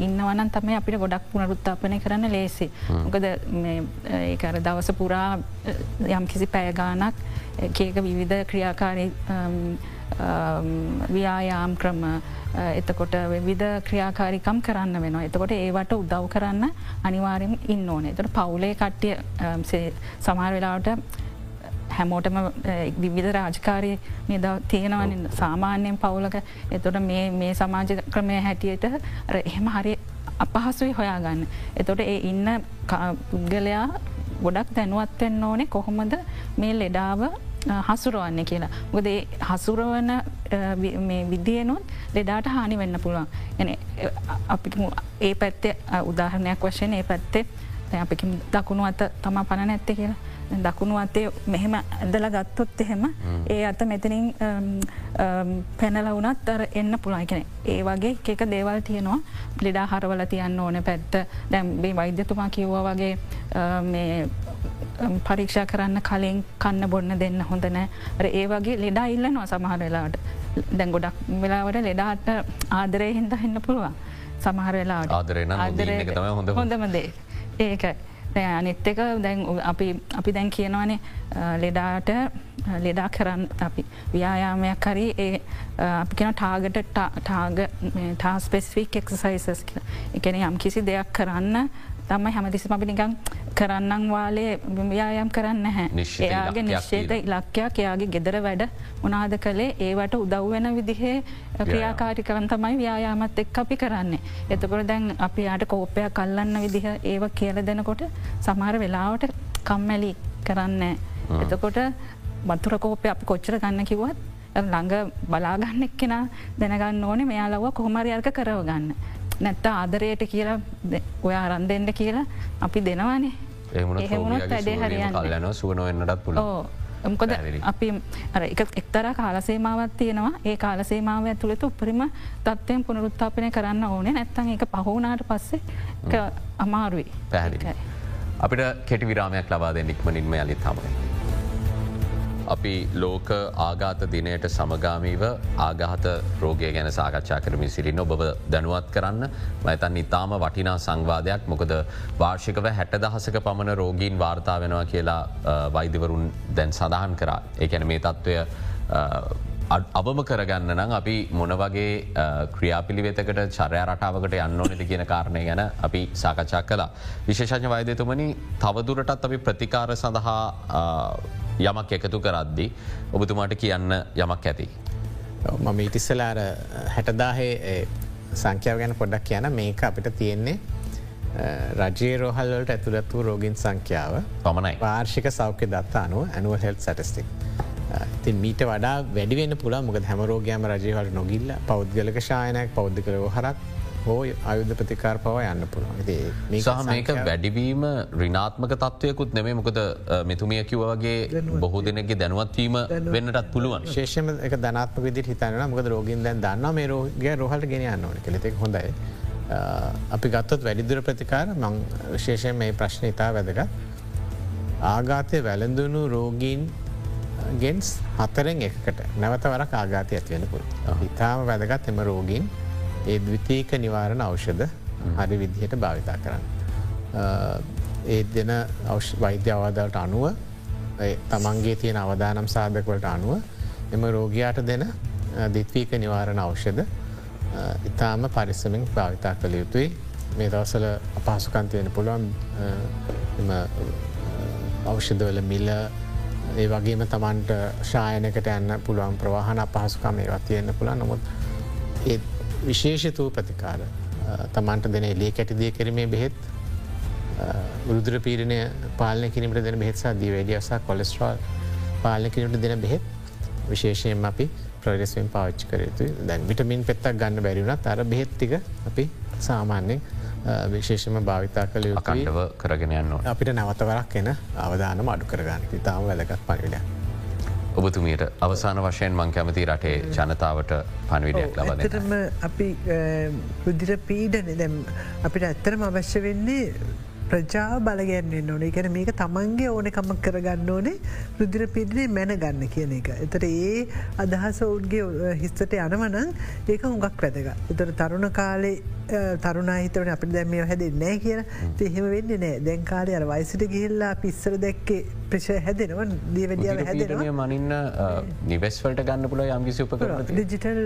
Speaker 4: ඉන්නවනන් තමයි අපිට ගොඩක් පුනරුත්තාපනය කරන්න ලේසි. මොකද ඒකර දවස පුරා යම් කිසි පැයගානක් කියක විවිධ ක්‍රියාකාරී ව්‍යයාම් ක්‍රම එතකොට විධ ක්‍රියාකාරිකම් කරන්න වෙනවා. එතකොට ඒවට උදව් කරන්න අනිවාරෙන් ඉන්න ඕනේ. එතට පවුලේ කට්ටිය සමහර වෙලාවට හැමෝටම විවිධ රාජකාරය මේ තියෙනවන සාමාන්‍යයෙන් පවුලක එතොට මේ සමාජ ක්‍රමය හැටියට එහෙම හරි අපහසුයි හොයාගන්න. එතොට ඒ ඉන්න පුද්ගලයා ගොඩක් දැනුවත්වෙන්න ඕනේ කොහොමද මේ ලෙඩාව හසුරුවන්න කියලා. ගොද හසුරුවන විදියනුත් ලෙඩාට හානි වෙන්න පුළුවන්. එන අපි ඒ පැත්තේ උදාහරණයක් වශයෙන් ඒ පැත්තේ අපි දකුණු අත තමා පණ නැත්ත කියලා. දකුණු අතේ මෙහෙම ඇදල ගත්තොත් එහෙම ඒ අත මෙතනින් පැනල වනත් අර එන්න පුළයිකන ඒ වගේ එක දේවල් තියෙනවා. ලිඩා හරවල තියන්න ඕන පැත්ත. දැම්බේ වෛද්‍යතුමා කිව්ව වගේ පරීක්ෂා කරන්න කලින් කන්න බොන්න දෙන්න හොඳ නෑ. ඒ වගේ ලෙඩා ඉල්ලනවා සමහර වෙලාට දැන් ගොඩක් වෙලාවට ලෙඩාට ආදරය හින්ද හෙන්න පුළුවන්. සමහර වෙලාට ආදරය හොඳමදේ ඒකයි. අනිත් එක දැන් අපි දැන් කියනවනේ ලෙඩාට ලෙඩා කරන්න අපි ව්‍යයාමයක් කරි ඒ අපි කෙන ටාගට ටාග ටාස්පෙස්ෆික් එක්සයිසස් එකන යම් කිසි දෙයක් කරන්න තමයි හැමතිසි අපි නිකං කරන්නම් වාලේ ව්‍යයාම් කරන්න හැ එයාගේ නිශ්ෂේත ඉලක්කයක් එයාගේ ගෙදර වැඩ මොනාද කළේ ඒවට උදව්වෙන විදිහේ ක්‍රියාකාරිකවන් තමයි ව්‍යයාමත් එක් අපි කරන්නේ. එතකොට දැන් අපි යාට කෝපයක් කල්ලන්න විදිහ ඒව කියල දෙනකොට සමහර වෙලාවට කම්මැලි කරන්න. එතකොට බතුර කෝපය අපි කොච්චර ගන්න කිවත් ළඟ බලාගන්න එක්කෙන දැනගන්න ඕනේ මෙයාලව කොහමරයල්ක කරව ගන්න. නැත්ත ආදරයට කියලා ඔය අරන්දෙන්ට කියලා අපි දෙනවානේ
Speaker 1: එහමුණත් වැඩේ හරියන්න ලන සුවනුවන්නටත් පුල
Speaker 4: මොකද අපි එක එක්තර කාලසේමාවත් තියෙනවා. ඒ කාලසේමාව ඇතුළෙත උපරිම තත්වයෙන් පුනරුත්තාපනය කරන්න ඕනේ. නැත්තන් එක පහෝනාට පස්සේ අමාරුයි.
Speaker 1: පැහැදිි. අපිට කෙටි විරාමයක් ලබා දෙන්නික්මනින්ම යලිත් හමයි. අපි ලෝක ආගාත දිනයට සමගාමීව ආගාත රෝගය ගැන සාකච්ඡා කරමින් සිරින්න ඔබ දැනුවත් කරන්න මතන් ඉතාම වටිනා සංවාදයක් මොකද වාර්ෂිකව හැට දහසක පමණ රෝගීන් වාර්තා වෙනවා කියලා වෛදවරුන් දැන් සඳහන් කරා. ඒැන මේ තත්ත්වය අවම කරගන්න නම් අපි මොන වගේ ක්‍රියාපිළිවෙතකට චරය රටාවකට යන්න ඕනෙද කියන කාරණය ගැන අපි සාකච්ඡා කලා. විශේෂඥ වෛදතුමනි තවදුරටත් අපි ප්‍රතිකාර සඳහා යමක් එකතු කරද්දි ඔබතුමාට කියන්න යමක් ඇති.
Speaker 2: මම ඉටිස්සලාර හැටදාහේ සංඛ්‍යාව ගැන පොඩ්ඩක් කියන මේක අපිට තියෙන්නේ රජයේ රෝහල්වලට ඇතුළත්වූ රෝගින් සංඛ්‍යාව.
Speaker 1: පමණයි.
Speaker 2: වාර්ෂික සෞඛ්‍ය දත්තා අනුව ඇනුව හෙල් සටස්ටික්. ති මීට වඩා වැඩිවෙන පුළ මොක හැමරෝගයම රජයවට නොගිල්ල පෞද්ගලක ශායනයක් පෞද්ගලව හරක් හෝ අයුද්ධ ප්‍රතිකාර පව යන්න පුළුවන්.
Speaker 1: සහ මේක වැඩිවීම රිනාත්මක තත්වයකුත් නෙමේ මොකද මෙතුමිය කිව්වගේ බොහෝ දෙනෙගේ දැනුවත්වීම වෙන්නටත් පුළුවන්.
Speaker 2: ශේෂම එක ධනාත්ම විදි හිතන්න මොකද රෝගින් දැන් දන්න මේ රෝගය රොහට ගෙන යන්න ඕන කෙලෙතෙක් හොඳයි. අපි ගත්තොත් වැඩිදුර ප්‍රතිකාර මං විශේෂයෙන් මේ ප්‍රශ්න ඉතා වැදගත්. ආගාතය වැළඳුණු රෝගීන් ගෙන්ස් හතරෙන් එකට නැවත වරක් ආගාතය ඇත්වෙන පුළ ඉතාම වැදගත් එම රෝගීන් ඒ දවිතීක නිවාරණ අවෂධ හරි විදිහට භාවිතා කරන්න. ඒ දෙන වෛද්‍ය අවදාට අනුව තමන්ගේ තියෙන අවදානම් සාධකවලට අනුව එම රෝගයාට දෙන දිත්වීක නිවාරණ අවෂධ ඉතාම පරිස්සමින් භාවිතා කළ යුතුයි මේ දවසල අපහසුකන්තියෙන පුළුවන් අවෂධවල මිල ඒ වගේම තමන්ට ශායනකට යන්න පුළුවන් ප්‍රවාහන අපහසුකම ඒවත් තියෙන්න්න පුළ නොමුත් ඒ විශේෂතූ ප්‍රතිකාර. තමන්ට දෙන එලේ කැටිදය කිරීමේ බෙහෙත් උරුදුර පීරණය පාලන කිරීමට දෙන බෙහෙත්සා දී වැඩියසා කොලෙස්ට්‍රෝල් පාලන කිරීමට දෙන බෙහෙත් විශේෂයෙන් අපි ප්‍රවරෙස්ෙන් පාච්චි කරයුතු දැන් විටමින් පෙත්තක් ගන්න බැරිවුණත් අර බෙහෙත්තික අපි සාමාන්‍යෙන් විශේෂම භාවිතා කළ
Speaker 1: අකණ්ඩව කරගෙන යන්න
Speaker 2: අපිට නවතවරක් එන අවධානම අඩු කරගන්න. තාම වැදගත් පනිවිඩ.
Speaker 1: ඔබතුමීට අවසාන වශයෙන් මං කැමති රටේ ජනතාවට පණවිඩයක් ලබ
Speaker 3: ඇතරම අපි රුදිර පීඩන දැම් අපිට ඇත්තරම අවශ්‍ය වෙන්නේ ප්‍රජා බලගැන්වෙන්න ඕනේ ගැන මේක තමන්ගේ ඕනකම කරගන්න ඕනේ රුදිර පිඩිනේ මැන ගන්න කියන එක. එතට ඒ අදහස ඔවුන්ගේ හිස්තට යනවනං ඒක හුඟක් වැදක. එතට තරුණ කාලේ තරුණ හිතවන අපි දැම්ම හැදෙන් නෑ කිය එහෙම වෙන්න නෑ දැන් කාලය අර වයිසට ගිහිල්ලා පිස්සර දැක්කේ ප්‍රශ හැදෙනව දීවැඩියාව හැදෙන
Speaker 1: මනින්න නිවෙස්වලට ගන්න පුල යම්කිසි උප
Speaker 3: ඩිජිටල්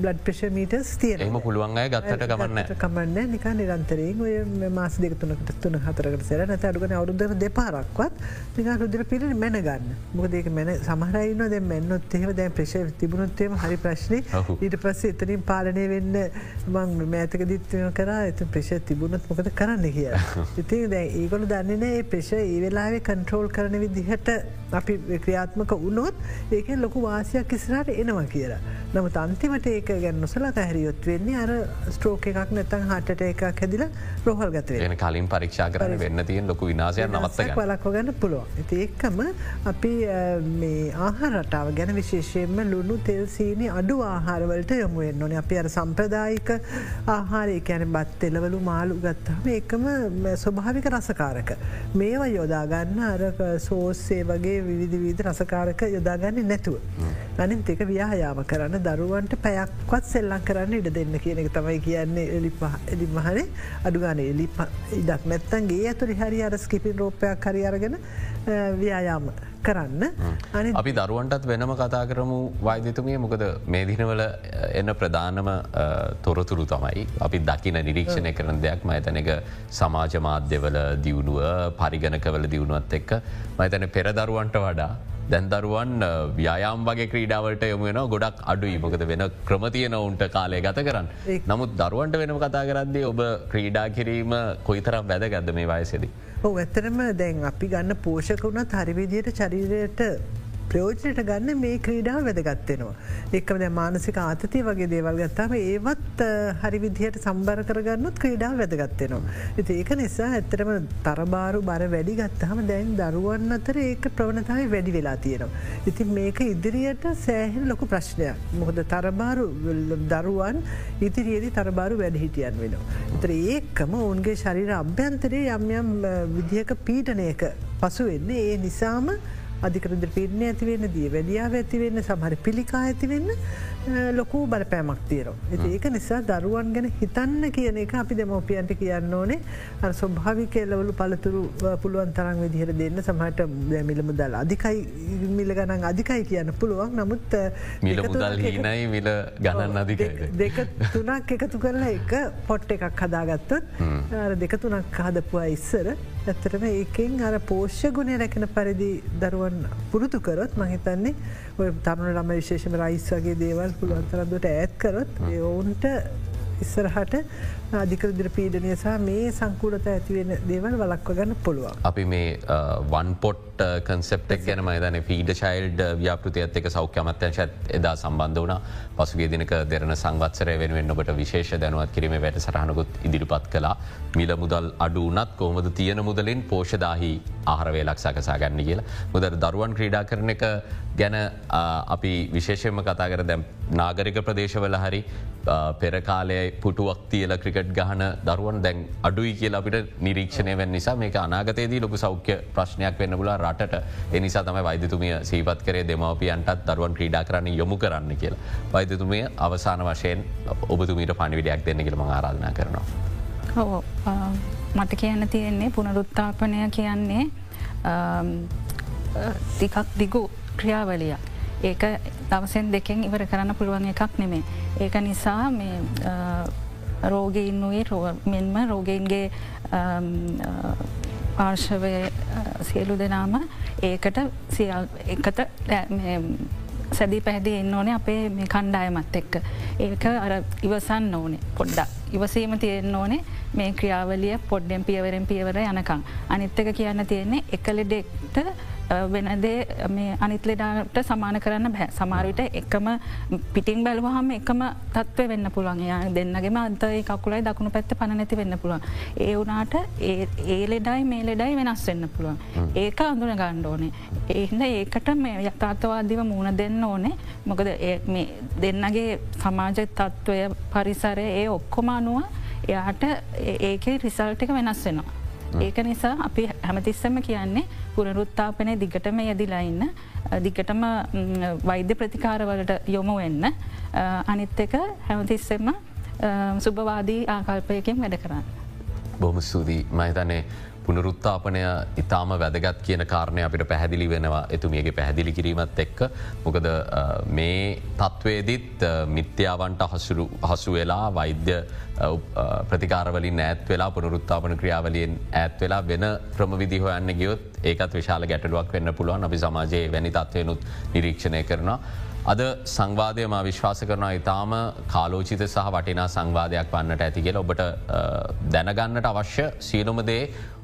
Speaker 3: බ්ලඩ් ප්‍රශ මීටස් තිය
Speaker 1: එම පුළුවන් අය ගත්තට කමන්න
Speaker 3: කමන්න නිකා නිරන්තරයෙන් ඔය මාස දෙකතුනකට තුන හතරකට සෙර නැත අඩුගන අවුද්ධ දෙපාරක්වත් නිකා රුදිර පිරි මැන ගන්න. මොකදේක මැන සමහරයින්න දැ මෙන්නොත් එහෙම දැන් ප්‍රශ තිබුණොත්තේම හරි ප්‍රශ්නය ඊට පස්ස එතනින් පාලනය වෙන්න මං මෑතකද විත්වය කර ඇත ප්‍රශ තිබුණත් මොකද කරන්න කිය. <laughs> ඉතින් දැ ඒගොල දන්නන ඒ ප්‍රශ ඒ වෙලාවේ කන්ට්‍රෝල් කරන විදිහට අපි ක්‍රියාත්මක වුණොත් ඒක ලොකු වාසයක් ඉස්රට එනවා කියලා. නමුත් අන්තිමට ඒක ගැන්න නොසලා හැරියොත් වෙන්නේ අර ස්ට්‍රෝක එකක් නැතන් හටට එකක් හැදිල රෝහල් ගතව
Speaker 1: කලින් පරීක්ෂා කරන වෙන්න තියෙන් ලොකු විනාසය නවත්ත
Speaker 3: ලක්ව ගන්න පුළුවන්. ඇති එක්කම අපි මේ ආහාරටාව ගැන විශේෂයෙන්ම ලුණු තෙල් සීනි අඩු ආහාරවලට යොමුුවෙන් නොන අපි අර සම්ප්‍රදායික ආහාරය කැන බත් එලවලු මාලු ගත්තම එකම ස්වභාවික රසකාරක. මේවා යොදාගන්න අර සෝස්සේ වගේ විවිධ විධ රසකාරක යොදාගන්න නැතුව. අනිත් එක ව්‍යායාම කරන්න දරුවන්ට පැයක්වත් සෙල්ලං කරන්න ඉඩ දෙන්න කියන එක තමයි කියන්නේ එලිමහනේ අඩුගාන එලි ඉඩක් නැත්තන්ගේ ඇතුරි හරි අර ස්කිපින් රෝපයක් හරි අරගෙන ව්‍යයාම කරන්න.
Speaker 1: අපි දරුවන්ටත් වෙනම කතා කරමු. වෛදතුමිය මොකද මේ දිනවල එන්න ප්‍රධානම තොරතුරු තමයි අපි දකින නිරීක්ෂණය කරන දෙයක්. මඇතන එක සමාජ මාධ්‍යවල දියුණුව පරිගණකවල දියුණුවත් එක්ක මතන පෙරදරුවන්ට වඩා දැන්දරුවන් ව්‍යයාම් වගේ ක්‍රීඩාවට යොමුෙන ගොඩක් අඩුයි. මොකද වෙන ක්‍රමතියන ඔවුන්ට කාලය ගත කරන්න. නමුත් දරුවන්ට වෙනම කතා කරද්දේ ඔබ ක්‍රීඩා කිරීම කොයිතරම් වැද ගද මේ වයසෙදී.
Speaker 3: ඔ ඇතරම දැන් අපි ගන්න පෝෂක වුණත් හරිවිදියට චරීරයට ප්‍රයෝජනයට ගන්න මේ ක්‍රීඩාව වැදගත්වෙනවා. එක්කම දැ මානසික ආතතිය වගේ දේවල් ගත්තාම ඒවත් හරි විදිහයට සම්බර කරගන්නත් ක්‍රීඩාව වැදගත්වෙනවා. ඇති ඒක නිසා ඇත්තරම තරබාරු බර වැඩි ගත්තහම දැන් දරුවන් අතර ඒක ප්‍රවණතාව වැඩි වෙලා තියෙනවා. ඉතින් මේක ඉදිරියට සෑහෙන් ලොකු ප්‍රශ්නයක්. මොකද තරබාරු දරුවන් ඉතිරියේදී තරබාරු වැඩ හිටියන් වෙනවා. එතර ඒකම ඔවුන්ගේ ශරීර අභ්‍යන්තරයේ යම් යම් විදිහක පීටනයක පසු වෙන්නේ ඒ නිසාම අධිකරද පිරණය ඇතිවෙන්න දී වැඩියාව ඇතිවෙන්න සමහර පිළිකා ඇතිවෙන්න ලොකූ බලපෑමක් තීරෝ. ඇති ඒක නිසා දරුවන් ගැන හිතන්න කියන එක අපි දෙමෝපියන්ට කියන්න ඕනේ. ස්වභාවි කෙල්ලවලු පළතුරු පුළුවන් තරන් විදිහර දෙන්න. සමහට මිල මුදල් අධිකයි මිල ගණන් අධිකයි කියන්න පුළුවන්. නමුත්
Speaker 1: මිල මුදල් හිනයි මිල ගණන් අධික
Speaker 3: දෙක තුනක් එකතු කරලා එක පොට් එකක් හදාගත්තත් දෙක තුනක් හදපුවා ඉස්සර ඇත්තටම ඒකෙන් අර පෝෂ්‍ය ගුණය රැකෙන පරිදි දරුවන් පුරුතුකරොත් මහිතන්නේ ඔය තරුණ ළම විශේෂම රයිස් වගේ දේවල් පුළුවන්තරන්දට ඇත් කරොත් ඔවුන්ට ඉස්සරහට අධිකරදිර පීඩනය සහ මේ සංකූලත ඇතිවෙන දේවල් වලක්ව ගන්න පුළුවන්.
Speaker 1: අපි මේ වන් පොට් කන්සෙප්ටක් ගැන මයිතන ෆීඩ ශයිල්ඩ් ව්‍යාපෘතියත් එක සෞඛ්‍යමත්‍යංශත් එදා සම්බන්ධ වන පසුගේ දිනක දෙරන සංවත්සරය වෙනුවෙන් ඔබට විශේෂ දැනුවත් කිරීම වැට සරහනකුත් ඉදිරිපත් කලා මිල මුදල් අඩු වනත් කොහොමද තියෙන මුදලින් පෝෂදාහි ආහරවේ ලක්සාකසා ගන්න කියලා. මුදර දරුවන් ක්‍රීඩා කරන එක ගැන අපි විශේෂයම කතා කර දැම් නාගරික ප්‍රදේශවල හරි පෙරකාලය පුටුවක් තියල ක්‍රිකට් ගහන දරුවන් දැන් අඩුයි කියලා අපිට නිරීක්ෂණය වෙන් නිසා මේ අනාගතයේදී ලොකු සෞඛ්‍ය ප්‍රශ්නයක් වෙන්න පුලා රට එනිසා තම වෛදතුමිය සීපත් කරේ දෙමවපියන්ටත් දරුවන් ක්‍රීඩා කරන්න යොමු කරන්න කියලා. වෛදතුමිය අවසාන වශයෙන් ඔබතුමීට පණිවිඩයක් දෙන්න කියලම ආරාධනා කරනවා.
Speaker 4: හෝ මට කියන්න තියෙන්නේ පුනරුත්තාපනය කියන්නේ ටිකක් දිගු ක්‍රියාවලිය. ඒක දවසෙන් දෙකෙන් ඉවර කරන්න පුළුවන් එකක් නෙමේ. ඒක නිසා මේ රෝගයින් වයේ මෙන්ම රෝගයින්ගේ පාර්ශවය සියලු දෙනාම ඒකට සියල් එකට සැදී පැහැදි එන්න ඕනේ අපේ මේ කණ්ඩායමත් එක්ක. ඒක අර ඉවසන් ඕනේ පොඩ්ඩක්. ඉවසීම තියෙන්න්න ඕනේ මේ ක්‍රියාවලිය පොඩ්ඩෙන් පියවරෙන් පියවර යනකං. අනිත්තක කියන්න තියෙන්නේ එකලෙඩෙක්ට වෙනදේ මේ අනිත් ලෙඩාට සමාන කරන්න බැ සමාරිට එකම පිටිං බැලවහම එකම තත්ව වෙන්න පුළුවන් යා දෙන්නගේම අන්තයි කකුලයි දකුණු පැත්ත පණ නැති වෙන්න පුළුවන්. ඒ වනාට ඒ ලෙඩයි මේ ලෙඩයි වෙනස් වෙන්න පුළුවන්. ඒක අඳුන ගණ්ඩෝනේ. ඒහින්ද ඒකට මේ යථාර්ථවාදිව මුණ දෙන්න ඕනේ මොකද දෙන්නගේ සමාජ තත්ත්වය පරිසරය ඒ ඔක්කොම අනුව එයාට ඒක රිසල්ට එක වෙනස් වෙනවා. ඒක නිසා අපි හැමතිස්සම කියන්නේ පුනරුත්තාපනය දිගටම යදිලා ඉන්න දිගටම වෛද්‍ය ප්‍රතිකාරවලට යොමු වෙන්න අනිත් එක හැමතිස්සෙම සුභවාදී ආකල්පයකින් වැඩ කරන්න.
Speaker 1: බොහම ස්තුතියි මහිතන්නේ පුනරුත්තාපනය ඉතාම වැදගත් කියන කාරණය අපිට පැහැදිලි වෙනවා. එතුමියගේ පැහැදිලි කිරීමත් එක්ක. මොකද මේ තත්ත්වේදිත් මිත්‍යාවන්ට හසු වෙලා වෛද්‍ය ප්‍රතිකාරවලින් ඇත් වෙලා පුනරුත්තාපන ක්‍රියාවලියෙන් ඇත් වෙලා වෙන ක්‍රමවිදි හොයන්න ගියොත් ඒකත් විශාල ගැටලුවක් වෙන්න පුළුවන්. අපි සමාජයේ වැනි තත්වයනුත් නිරීක්ෂණය කරනවා. අද සංවාදය ම විශ්වාස කරනවා ඉතාම කාලෝචිත සහ වටිනා සංවාධයක් වන්නට ඇති කියල ඔබට දැනගන්නට අවශ්‍ය සියලුමදේ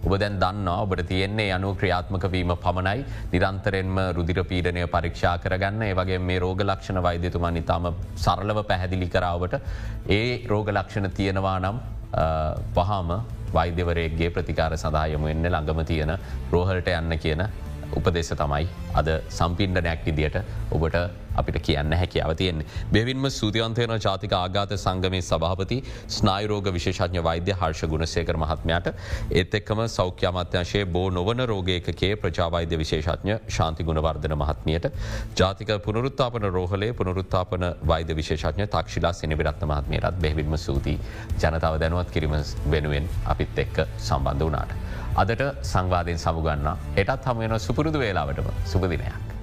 Speaker 1: ඔබ දැන් දන්නවා. ඔබට තියෙන්නේ යනු ක්‍රියාත්මක වීම පමණයි. නිරන්තරෙන්ම රුදිර පීඩනය පරීක්ෂා කරගන්න. ඒ වගේ මේ රෝග ලක්ෂණ වෛද්‍යතුමන් ඉතාම සරලව පැහැදිලි කරාවට ඒ රෝග ලක්ෂණ තියෙනවා නම් පහම වෛද්‍යවරයගේ ප්‍රතිකාර සඳහයම එන්න ළඟම තියෙන රෝහලට යන්න කියන උපදේශ තමයි අද සම්පින්ඩනයක් විදියට ඔබට අපිට කියන්න හැකියාව තියෙන් බෙවින්ම සූතියන්තයන ජාතික ආගාත සංගමේ සභාපති ස්නායරෝග විශේෂඥ වෛද්‍ය හර්ෂ ගුණසේකර මහත්මයට. ඒත් එක්කම සෞඛ්‍යමත්‍යංශයේ බෝ නොවන රෝගයකේ ප්‍රජාවෛද්‍ය විශේෂඥ ශාන්ති ගුණවර්ධන මහත්මියට. ජාතික පුනරුත්තාපන රෝහලේ පුනරුත්තාපන වෛද්‍ය විශේෂඥ තක්ෂිලා සෙනවිරත්න මහත්මයටත් බෙවින්ම සූති ජනතාව දැනුවත් කිරීම වෙනුවෙන් අපිත් එක්ක සම්බන්ධ වනාට. අදට සංවාධයෙන් සමුගන්න එටත් හමුවෙන සුපුරුදු වේලාවටම සුපදිනයක්.